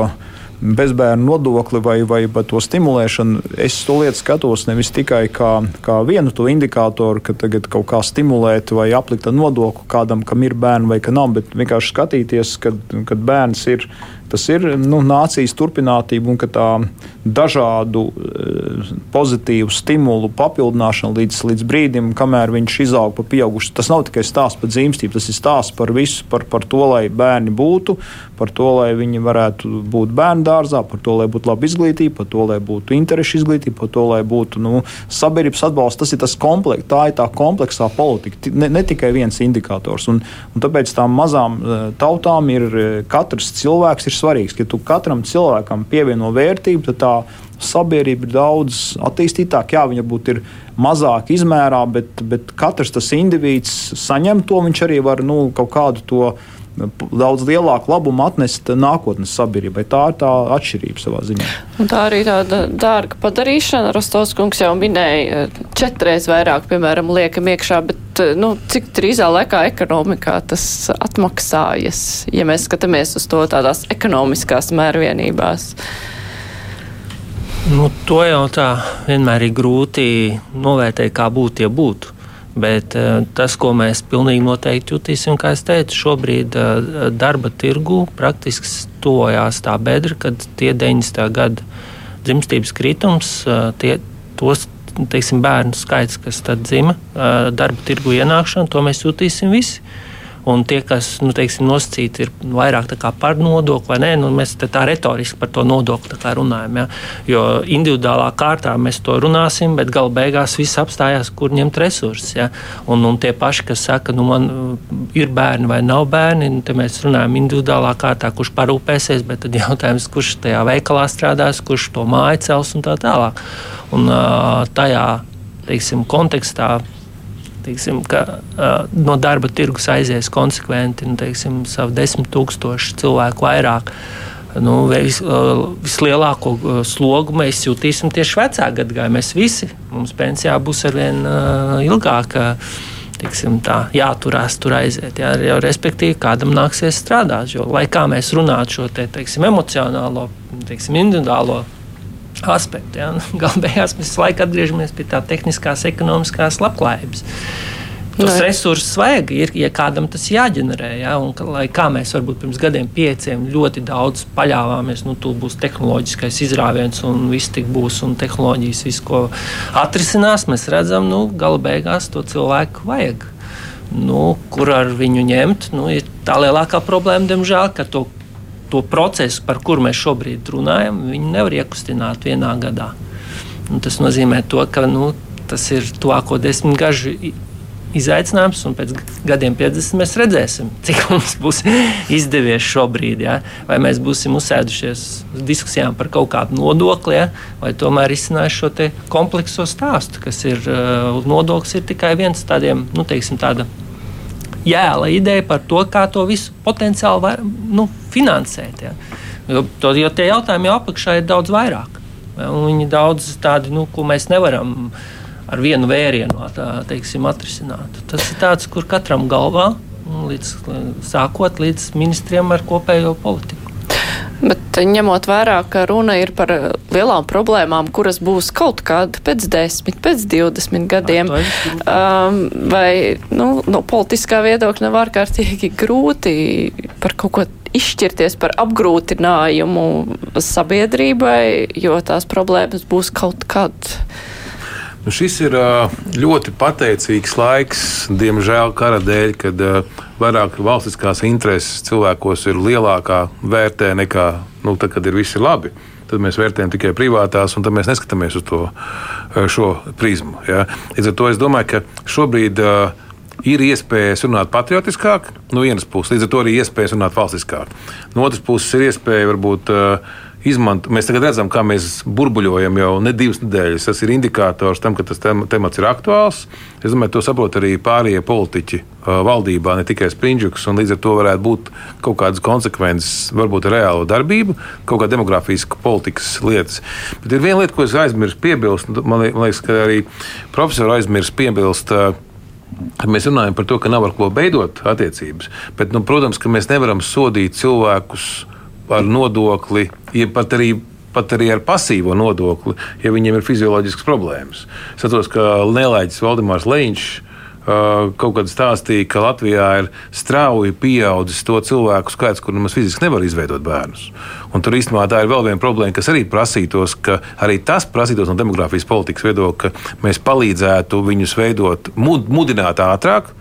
Speaker 6: bezbērnu nodokli vai, vai par to stimulēšanu, es to lietu skatos nevis tikai kā, kā vienu to indikātoru, ka tagad kaut kā stimulēt vai aplikt nodokli kādam, kam ir bērni vai ka nav, bet vienkārši skatīties, kad, kad bērns ir tas ir nu, nācijas turpinātība un ka tā dažādu eh, pozitīvu stimulu papildināšana līdz, līdz brīdim, kamēr viņš izaug pa pieaugušu. Tas nav tikai stāsts par dzīvestību, tas ir stāsts par visu, par, par to, lai bērni būtu, par to, lai viņi varētu būt bērnu dārzā, par to, lai būtu laba izglītība, par to, lai būtu interešu izglītība, par to, lai būtu nu, sabiedrības atbalsts. Tas ir tas kompleks, tā ir tā kompleksā politika, ne, ne tikai viens indikators. Un, un tāpēc tām mazām eh, tautām ir eh, katrs cilvēks ir svarīgs. Ja tu katram cilvēkam pievieno vērtību, tad tā sabiedrība ir daudz attīstītāka. Jā, viņa ir mazāk izmērā, bet, bet katrs tas indivīds saņem to. Viņš arī var nu, kaut kādu to daudz lielāku labumu atnest nākotnes sabiedrībai. Tā ir tā atšķirība savā ziņā.
Speaker 2: Un tā arī tāda dārga padarīšana. Rostovs kungs jau minēja četreiz vairāk, piemēram, liekam iekšā, bet nu, cik drīzā laikā ekonomikā tas atmaksājas, ja mēs skatāmies uz to tādās ekonomiskās mērvienībās.
Speaker 5: Nu, to jau tā vienmēr ir grūti novērtēt, kā būtu, ja būtu. Bet uh, tas, ko mēs pilnīgi noteikti jutīsim, kā jau teicu, šobrīd uh, darba tirgu praktiski tojās tā bedra, kad tie 90. gada dzimstības kritums, uh, tie, tos teiksim, bērnu skaits, kas tad dzima darba tirgu ienākšanu, to mēs jutīsim visi. Un tie, kas nu, teiksim, nosacīti ir vairāk par nodokli, vai nē, nu, mēs tā retoriski par to nodokli runājam. Ja? Jo individuālā kārtā mēs to runāsim, bet gala beigās viss apstājās, kur ņemt resursus. Ja? Un, un tie paši, kas saka, nu, man uh, ir bērni vai nav bērni, nu, mēs runājam individuālā kārtā, kurš parūpēsies, bet tad jautājums, kurš tajā veikalā strādās, kurš to māju cels un tā tālāk. Un, uh, tajā teiksim, kontekstā teiksim, ka uh, no darba tirgus aizies konsekventi nu, teiksim, savu desmit tūkstošu cilvēku vairāk. Nu, vis, uh, vislielāko uh, slogu mēs jutīsim tieši vecāku gadsimtu. Mēs visi, mums pensijā būs arvien uh, ilgāka. Tiksim, tā, jāturās tur aiziet. Jā, jau, respektīvi, kādam nāksies strādāt. Jo, lai kā mēs runātu šo te, teiksim, emocionālo, teiksim, individuālo aspektu. Ja? Galu beigās mēs visu laiku atgriežamies pie tā tehniskās, ekonomiskās labklājības. Tos no, resursus vajag, ir, ja kādam tas jāģenerē. Ja? Un, lai kā mēs varbūt pirms gadiem, pieciem ļoti daudz paļāvāmies, nu, tur būs tehnoloģiskais izrāviens un viss tik būs, un tehnoloģijas visu, ko atrisinās, mēs redzam, nu, gala beigās to cilvēku vajag. Nu, kur ar viņu ņemt? Nu, ir tā lielākā problēma, diemžēl, ka to to procesu, par kuru mēs šobrīd runājam, viņi nevar iekustināt vienā gadā. Un tas nozīmē, to, ka nu, tas ir tuvāko desmitgažu izaicinājums, un pēc gadiem 50 mēs redzēsim, cik mums būs izdevies šobrīd. Ja? Vai mēs būsim uzsēdušies uz diskusijām par kaut kādu nodokli, ja? vai tomēr izsinājuši šo komplekso stāstu, kas ir uh, nodoklis, ir tikai viens tādiem, nu, teiksim, tāda jēla ideja par to, kā to visu potenciāli var nu, finansēt. Ja. Jo, to, jo tie jautājumi jau apakšā ir daudz vairāk. Ja, viņi daudz tādi, nu, ko mēs nevaram ar vienu vērienu tā, teiksim, atrisināt. Tas ir tāds, kur katram galvā, līdz, sākot līdz ministriem ar kopējo politiku.
Speaker 2: Bet ņemot vērā, ka runa ir par lielām problēmām, kuras būs kaut kāda pēc 10, pēc 20 gadiem, um, vai nu, no politiskā viedokļa nav ārkārtīgi grūti par kaut ko izšķirties par apgrūtinājumu sabiedrībai, jo tās problēmas būs kaut kad.
Speaker 4: Nu, šis ir ļoti pateicīgs laiks, diemžēl, kara dēļ, kad vairāk valstiskās intereses cilvēkos ir lielākā vērtē nekā nu, tad, kad ir visi labi. Tad mēs vērtējam tikai privātās, un tad mēs neskatāmies uz to šo prizmu. Ja? Līdz ar to es domāju, ka šobrīd ir iespējas runāt patriotiskāk, no vienas puses, līdz ar to arī iespējas runāt valstiskāk. No otras puses, ir iespēja varbūt izmanto. Mēs tagad redzam, kā mēs burbuļojam jau ne divas nedēļas. Tas ir indikators tam, ka tas temats ir aktuāls. Es domāju, to saprot arī pārējie politiķi uh, valdībā, ne tikai Springļuks. Līdz ar to varētu būt kaut kādas konsekvences, varbūt ar reālo darbību, kaut kāda demogrāfiska politikas lietas. Bet ir viena lieta, ko es aizmirsu piebilst. Man liekas, ka arī profesori aizmirst piebilst. Uh, Mēs runājam par to, ka nav ar ko beidot attiecības, bet, nu, protams, ka mēs nevaram sodīt cilvēkus par nodokli, ja pat arī pat arī ar pasīvo nodokli, ja viņiem ir fizioloģiskas problēmas. Es atceros, ka Nelaiķis Valdemārs Leņķis uh, kaut kad stāstīja, ka Latvijā ir strauji pieaudzis to cilvēku skaits, kur nemaz fiziski nevar izveidot bērnus. Un tur īstenībā tā ir vēl viena problēma, kas arī prasītos, ka arī tas prasītos no demogrāfijas politikas viedokļa, ka mēs palīdzētu viņus veidot, mud, mudināt ātrāk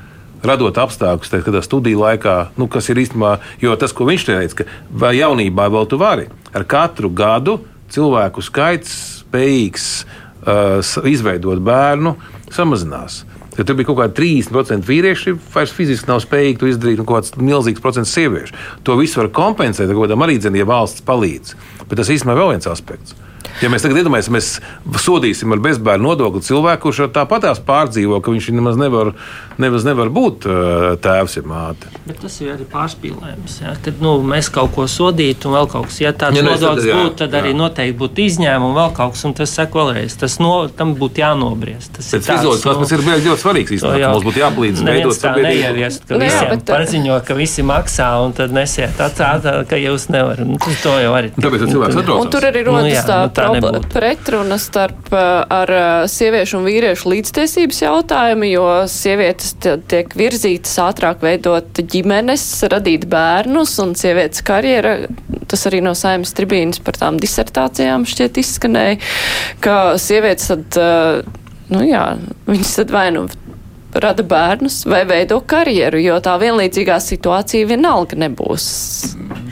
Speaker 4: radot apstākļus, kad studiju laikā, nu, kas ir īstenībā, jo tas, ko viņš teica, ka jaunībā vēl tu vari, ar katru gadu cilvēku skaits spējīgs uh, izveidot bērnu samazinās. Ja tur bija kaut kāda 30% vīrieši, vairs fiziski nav spējīgi to izdarīt, un kaut kāds milzīgs procents sieviešu. To visu var kompensēt ar kaut kādām arī dzinām, ja valsts palīdz. Bet tas īstenībā ir vēl viens aspekts. Ja mēs tagad iedomājamies, mēs sodīsim ar bezbērnu nodokli cilvēku, kurš tāpatās pārdzīvo, ka viņš nemaz nevar, nemaz nevar būt tēvs ja māte.
Speaker 5: Bet tas ir arī pārspīlējums. Ja? Kad nu, mēs kaut ko sodītu, un vēl kaut kas, ja tāds ja, tad, būtu, tad jā. arī noteikti būtu izņēmumi, vēl kaut kas, un tas seko vēlreiz. Tas no, tam būtu jānobriest. Tas
Speaker 4: ir tāds, nu, tas ir ļoti svarīgs. Īstenībā, mums būtu jāpalīdz veidot
Speaker 5: sabiedrību. Neieviest, ka visiem bet, paziņo, ka visi maksā, un tad nesiet atsāta, ka jūs nevarat. Nu, to jau arī.
Speaker 4: Tāpēc cilvēks atrodas.
Speaker 2: Un tur arī rodas nu, jā, tā nu, nebūtu. pretruna starp ar sieviešu un vīriešu līdztiesības jautājumu, jo sievietes tiek virzītas ātrāk veidot ģimenes, radīt bērnus, un sievietes karjera, tas arī no saimnes tribīnas par tām disertācijām šķiet izskanēja, ka sievietes tad, uh, nu jā, viņas tad vai nu rada bērnus vai veido karjeru, jo tā vienlīdzīgā situācija vienalga nebūs.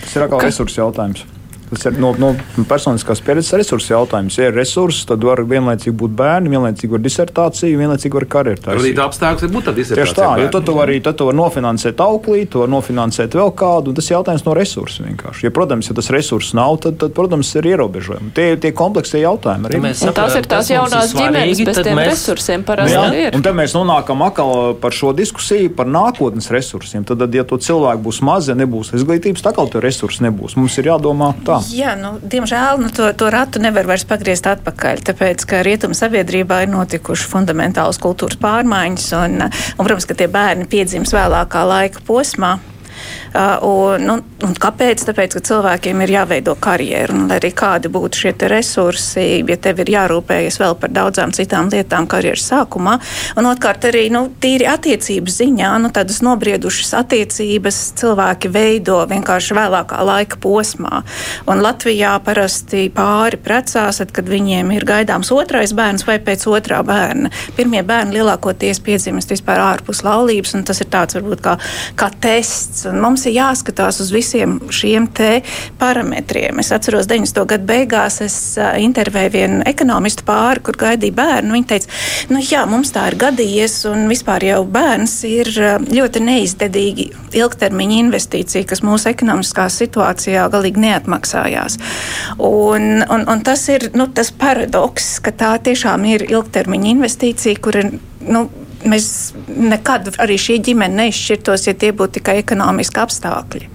Speaker 6: Tas ir atkal Ka... resursu jautājums. Tas ir no, no personiskās pieredzes resursu jautājums. Ja ir resursi, tad var vienlaicīgi būt bērni, vienlaicīgi var disertācija, vienlaicīgi var karjeru.
Speaker 4: Radīt apstākļus, var būt tāda disertācija.
Speaker 6: Tieši tā, jo tad tu vari, tad tu vari nofinansēt auklī, tu vari nofinansēt vēl kādu, un tas ir jautājums no resursu vienkārši. Ja, protams, ja tas resurss nav, tad, tad protams, ir ierobežojumi. Tie ir tie kompleksie jautājumi. Arī.
Speaker 2: Mēs saprāt, tās ir tās jaunās ģimenes bez tiem mēs... resursiem parasti jā, ir.
Speaker 6: Un tad mēs nonākam atkal par šo diskusiju par nākotnes resursiem. Tad, ja to cilvēku būs maz, ja nebūs izglītības, tad atkal to resursu nebūs. Mums ir jādomā tā.
Speaker 3: Jā, nu, diemžēl nu, to, to ratu nevar vairs pagriezt atpakaļ, tāpēc, ka rietumu sabiedrībā ir notikušas fundamentālas kultūras pārmaiņas, un, un protams, ka tie bērni piedzims vēlākā laika posmā. Uh, un, un, un kāpēc? Tāpēc, ka cilvēkiem ir jāveido karjeru, un arī kādi būtu šie resursi, ja tev ir jārūpējas vēl par daudzām citām lietām karjeras sākumā. Un otrkārt, arī nu, tīri attiecības ziņā, nu, tādas nobriedušas attiecības cilvēki veido vienkārši vēlākā laika posmā. Un Latvijā parasti pāri precās, kad viņiem ir gaidāms otrais bērns vai pēc otrā bērna. Pirmie bērni lielākoties piedzimst vispār ārpus laulības, un tas ir tāds varbūt kā, kā tests. Un mums ir jāskatās uz visiem šiem parametriem. Es atceros, 90. gadu beigās es intervēju vienu ekonomistu pāri, kur gaidīja bērnu. Viņa teica, nu jā, mums tā ir gadījies, un vispār jau bērns ir ļoti neizdevīgi ilgtermiņa investīcija, kas mūsu ekonomiskā situācijā galīgi neatmaksājās. Un, un, un tas ir nu, tas paradoks, ka tā tiešām ir ilgtermiņa investīcija, kur ir. Nu, mēs nekad arī šī ģimene neizšķirtos, ja tie būtu tikai ekonomiski apstākļi.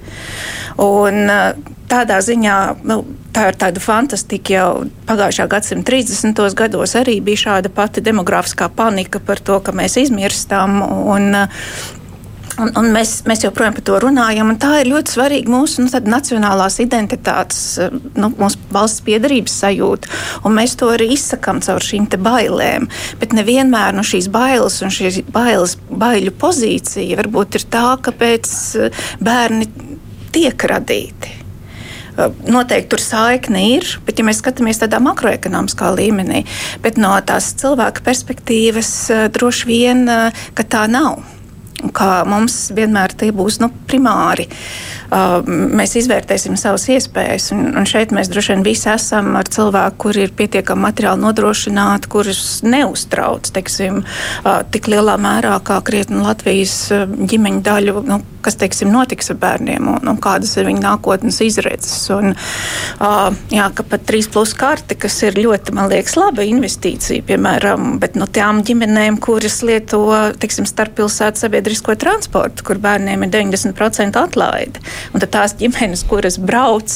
Speaker 3: Un, eh, tādā ziņā nu, tā ir tāda fantastika. Jau pagājušā gadsimta 30. gados arī bija šāda pati demogrāfiskā panika par to, ka mēs izmirstam. Un, Un, un mēs, mēs joprojām par to runājam. Tā ir ļoti svarīga mūsu nu, nacionālās identitātes, nu, mūsu valsts piedarības sajūta. Mēs to arī izsakām caur šīm bailēm. Bet nevienmēr no šīs bailes un šīs bailes, baiļu pozīcija varbūt ir tā, kāpēc bērni tiek radīti. Noteikti tur saikne ir, bet, ja mēs skatāmies tādā makroekonomiskā līmenī, bet no tās cilvēka perspektīvas droši vien tā nav ka mums vienmēr tie būs nu, primāri. Mēs izvērtēsim savas iespējas, un, un šeit mēs droši vien visi esam ar cilvēku, kur ir pietiekami materiāli nodrošināti, kurus neuztrauc teiksim, tik lielā mērā kā krietni Latvijas ģimeņu daļu, nu, kas teiksim, notiks ar bērniem un, un kādas ir viņu nākotnes izredzes. Un, jā, ka pat 3 plus karte, kas ir ļoti, man liekas, laba investīcija, piemēram, bet no tām ģimenēm, kuras lieto teiksim, starppilsētu sabiedrisko transportu, kur bērniem ir 90% atlaide. Un tās ģimenes, kuras brauc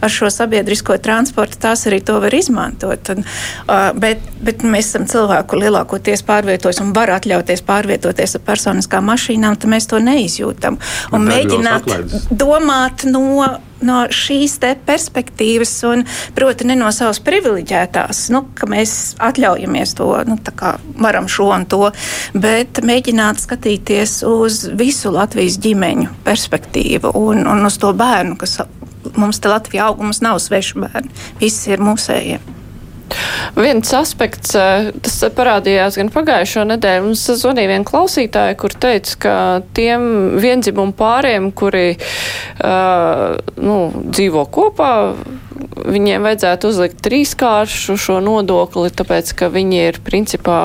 Speaker 3: ar šo sabiedrisko transportu, tās arī to var izmantot. Un, uh, bet, bet mēs esam cilvēki, kur lielākoties pārvietojas un var atļauties pārvietoties ar personiskām mašīnām, tad mēs to neizjūtam. Un mēģināt domāt no no šīs perspektīvas, un proti, ne no savas privileģētās, nu, ka mēs atļaujamies to, nu, kā varam šo un to, bet mēģināt skatīties uz visu Latvijas ģimeņu perspektīvu un, un uz to bērnu, kas mums te Latvijā aug, mums nav sveši bērni, visi ir mūsējie.
Speaker 2: Viens aspekts, eh, tas parādījās gan pagājušo nedēļu. Mums zvanīja viena klausītāja, kur teica, ka tiem viendzimumu pāriem, kuri uh, nu, dzīvo kopā, viņiem vajadzētu uzlikt trīskāršu šo nodokli, tāpēc, ka viņi ir principā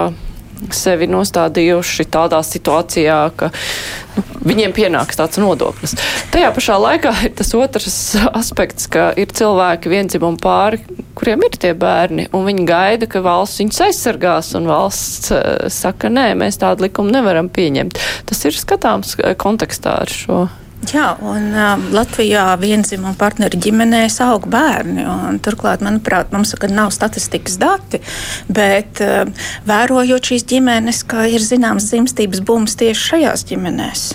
Speaker 2: sevi nostādījuši tādā situācijā, ka nu, viņiem pienāks tāds nodoklis. Tajā pašā laikā ir tas otrs aspekts, ka ir cilvēki viendzimumu pāri, kuriem ir tie bērni, un viņi gaida, ka valsts viņus aizsargās, un valsts uh, saka, nē, mēs tādu likumu nevaram pieņemt. Tas ir skatāms eh, kontekstā ar šo.
Speaker 3: Jā, un uh, Latvijā vienzimuma partneru ģimenēs aug bērni. Turklāt, manuprāt, mums nav statistikas dati, bet uh, vērojot šīs ģimenes, ka ir zināms dzimstības bums tieši šajās ģimenēs.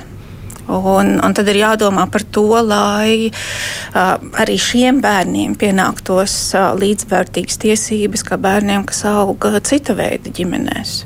Speaker 3: Un, un tad ir jādomā par to, lai uh, arī šiem bērniem pienāktos uh, līdzvērtīgas tiesības kā bērniem, kas aug cita veida ģimenēs.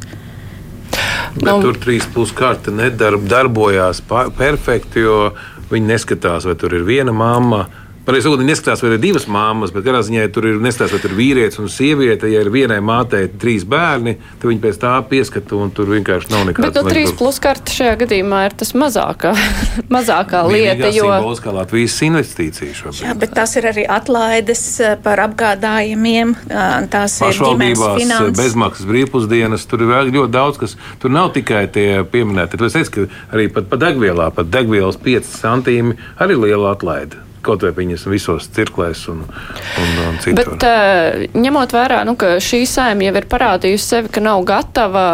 Speaker 4: Bet nu, tur trīs plus karte nedarbojās perfekti, jo viņi neskatās, vai tur ir viena mamma Pareizi sakot, neskatās, vai ir divas māmas, bet katrā ziņā tur ir neskatās, vai ir vīrietis un sieviete. Ja ir vienai mātei trīs bērni, tad viņi pēc tā pieskata un tur vienkārši nav nekāda.
Speaker 2: Bet no trīs plus karta šajā gadījumā ir tas mazākā, mazākā lieta, jo.
Speaker 4: Simboliskā Latvijas investīcija šobrīd.
Speaker 3: Jā, bet tas ir arī atlaides eh, par apgādājumiem. eh, Tās ir ģimenes
Speaker 4: Pašvaldībās
Speaker 3: finanses.
Speaker 4: bezmaksas brīvpusdienas, tur ir ļoti daudz, kas tur nav tikai tie pieminēti. Tad es teicu, ka arī pat pa degvielā, pat degvielas 5 centīmi arī liela atlaide. Kaut vai viņas visos cirklēs un, un, un citur.
Speaker 2: Bet eh, ņemot vērā, nu, ka šī saima jau ir parādījusi sevi, ka nav gatava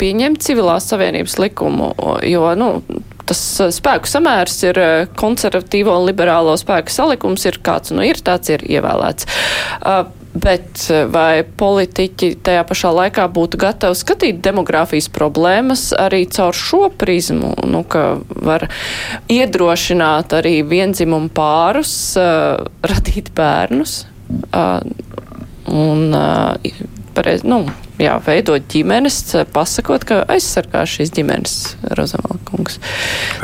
Speaker 2: pieņemt civilās savienības likumu, jo, nu, tas spēku samērs ir konservatīvo un liberālo spēku salikums, ir kāds nu ir, tāds ir ievēlēts. Uh, Bet vai politiķi tajā pašā laikā būtu gatavi skatīt demogrāfijas problēmas arī caur šo prizmu, nu, ka var iedrošināt arī vienzimumu pārus, uh, radīt bērnus uh, un uh, pareiz, nu, jā, veidot ģimenes, pasakot, ka aizsargā šīs ģimenes Rozavalkungs.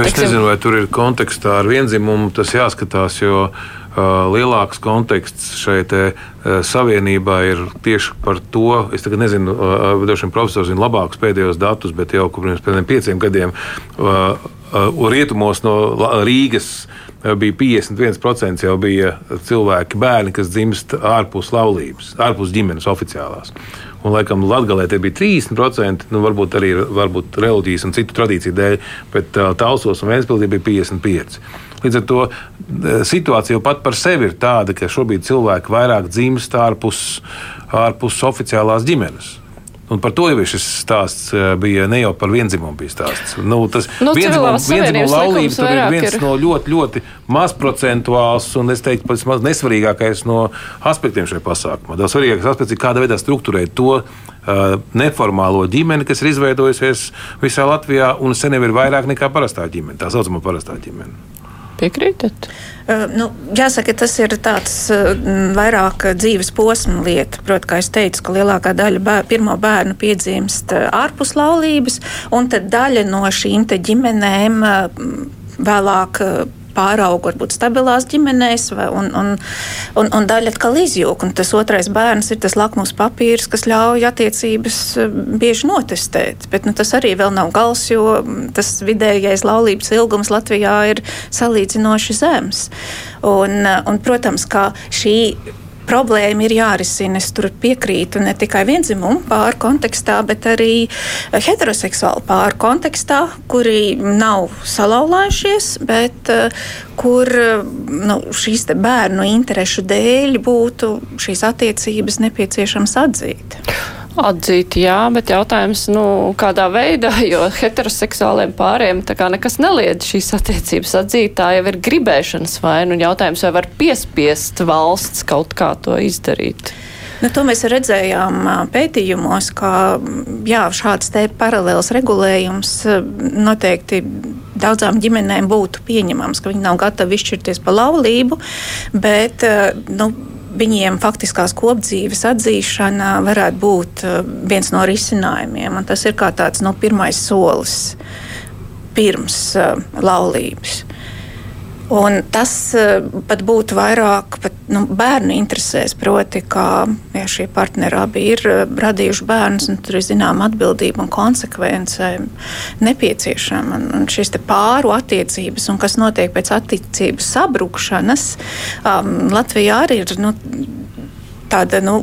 Speaker 4: Es nezinu, vai tur ir kontekstā ar vienzimumu tas jāskatās, jo uh, lielāks konteksts šai te, uh, savienībā ir tieši par to. Es tagad nezinu, uh, droši vien profesors zina labākus pēdējos datus, bet jau pirms pieciem gadiem rietumos no Rīgas bija 51% jau bija cilvēki, bērni, kas dzimst ārpus laulības, ārpus ģimenes oficiālās. Un, laikam, Latvijā tie bija 30%, nu, varbūt arī varbūt reliģijas un citu tradīciju dēļ, bet Tausos un Vēnspilsī bija 55%. Līdz ar to uh, situācija jau pat par sevi ir tāda, ka šobrīd cilvēki vairāk dzimst ārpus, ārpus oficiālās ģimenes. Un par to jau ir šis stāsts. uh, Bija ne jau par vienzimumu bija stāsts. Nu, tas
Speaker 2: Nu,
Speaker 4: vienzimumu, laulība tur ir viens
Speaker 2: ir.
Speaker 4: no ļoti, ļoti mazprocentuāls un es teiktu, pats maz nesvarīgākais no aspektiem šajā pasākumā. Tas svarīgākais aspekts ir, kādā veidā struktūrēt to uh, neformālo ģimeni, kas ir izveidojusies visā Latvijā, un sen jau ir vairāk nekā parastā ģimene, tā saucamā parastā ģimene.
Speaker 2: Piekrītat?
Speaker 3: Uh, Nu, jāsaka, tas ir tāds uh, vairāk dzīves posma lieta. Protams, kā jau teicu, ka lielākā daļa bēr, pirmo bērnu piedzimst uh, ārpus laulības, un daļa no šīm ģimenēm vēlāk. Pārauga varbūt stabilās ģimenēs, vai, un, un, un, un daļa atkal izjūg. Un tas otrais bērns ir tas lakmus papīrs, kas ļauj attiecības uh, bieži notestēt. Bet nu, tas arī vēl nav gals, jo tas vidējais laulības ilgums Latvijā ir salīdzinoši zems. Un, uh, un, protams, ka šī problēma ir jārisina. Es tur piekrītu ne tikai vienzimumu pāri kontekstā, bet arī heteroseksuālu pāri kontekstā, kuri nav salauzājušies, bet uh, kur uh, nu, šīs bērnu interešu dēļ būtu šīs attiecības nepieciešams atzīt.
Speaker 2: Atzīt, jā, bet jautājums, nu, kādā veidā, jo heteroseksuāliem pāriem tā kā nekas neliedz šīs attiecības atzīt, tā jau ir gribēšanas vaina, un jautājums, vai var piespiest valsts kaut kā to izdarīt.
Speaker 3: Nu, to mēs redzējām pētījumos, ka jā, šāds te paralēls regulējums noteikti daudzām ģimenēm būtu pieņemams, ka viņi nav gatavi izšķirties par laulību, bet nu, viņiem faktiskās kopdzīves atzīšana varētu būt ā, viens no risinājumiem. Tas ir kā tāds no pirmais solis pirms ā, laulības. Un tas uh, pat būtu vairāk pat, nu, bērnu interesēs, proti, ka ja šie partneri abi ir uh, radījuši bērnus, un tur ir zināma atbildība un konsekvence nepieciešama. Un, un šīs pāru attiecības, un kas notiek pēc attiecības sabrukšanas, um, Latvijā arī ir nu, tāda. Nu,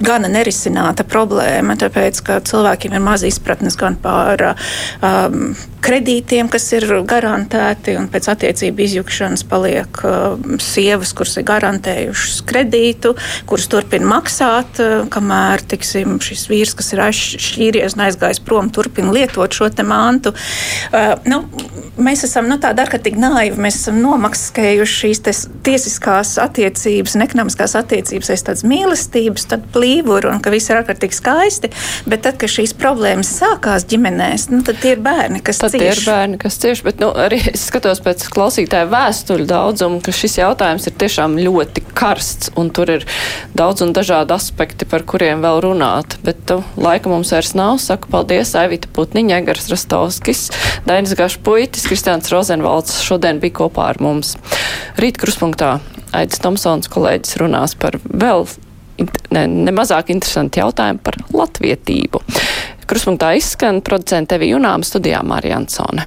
Speaker 3: Gana nerisināta problēma, tāpēc ka cilvēkiem ir maz izpratnes gan par um, kredītiem, kas ir garantēti, un pēc attiecību izjukšanas paliek um, sievas, kuras ir garantējušas kredītu, kuras turpina maksāt, uh, kamēr tiksim, šis vīrs, kas ir šķīries un aizgājis prom, turpina lietot šo mantu. Uh, nu, mēs esam nu, tādi ārkārtīgi naivi, mēs esam nomaskējuši šīs tiesiskās attiecības ekonomiskās attiecības aiz tādas mīlestības, tad plīvuru un ka viss ir ārkārtīgi skaisti, bet tad, kad šīs problēmas sākās ģimenēs, nu, tad tie ir bērni, kas
Speaker 2: Tad tie ir
Speaker 3: cieš.
Speaker 2: bērni, kas cieši, bet nu, arī es skatos pēc klausītāja vēstuļu daudzumu, ka šis jautājums ir tiešām ļoti karsts, un tur ir daudz un dažādi aspekti, par kuriem vēl runāt. Bet tu, laika mums vairs nav. Saku paldies Aivita Putniņa, Egars Rastovskis, Dainis Gašpuitis, Kristiāns Rozenvalds šodien bija kopā ar mums. Rīt kruspunktā Aits Tomsons kolēģis runās par vēl ne, nemazāk interesantu jautājumu par latvietību. Kruspunktā izskan producenta Tevi Junām studijā Mārija Ansone.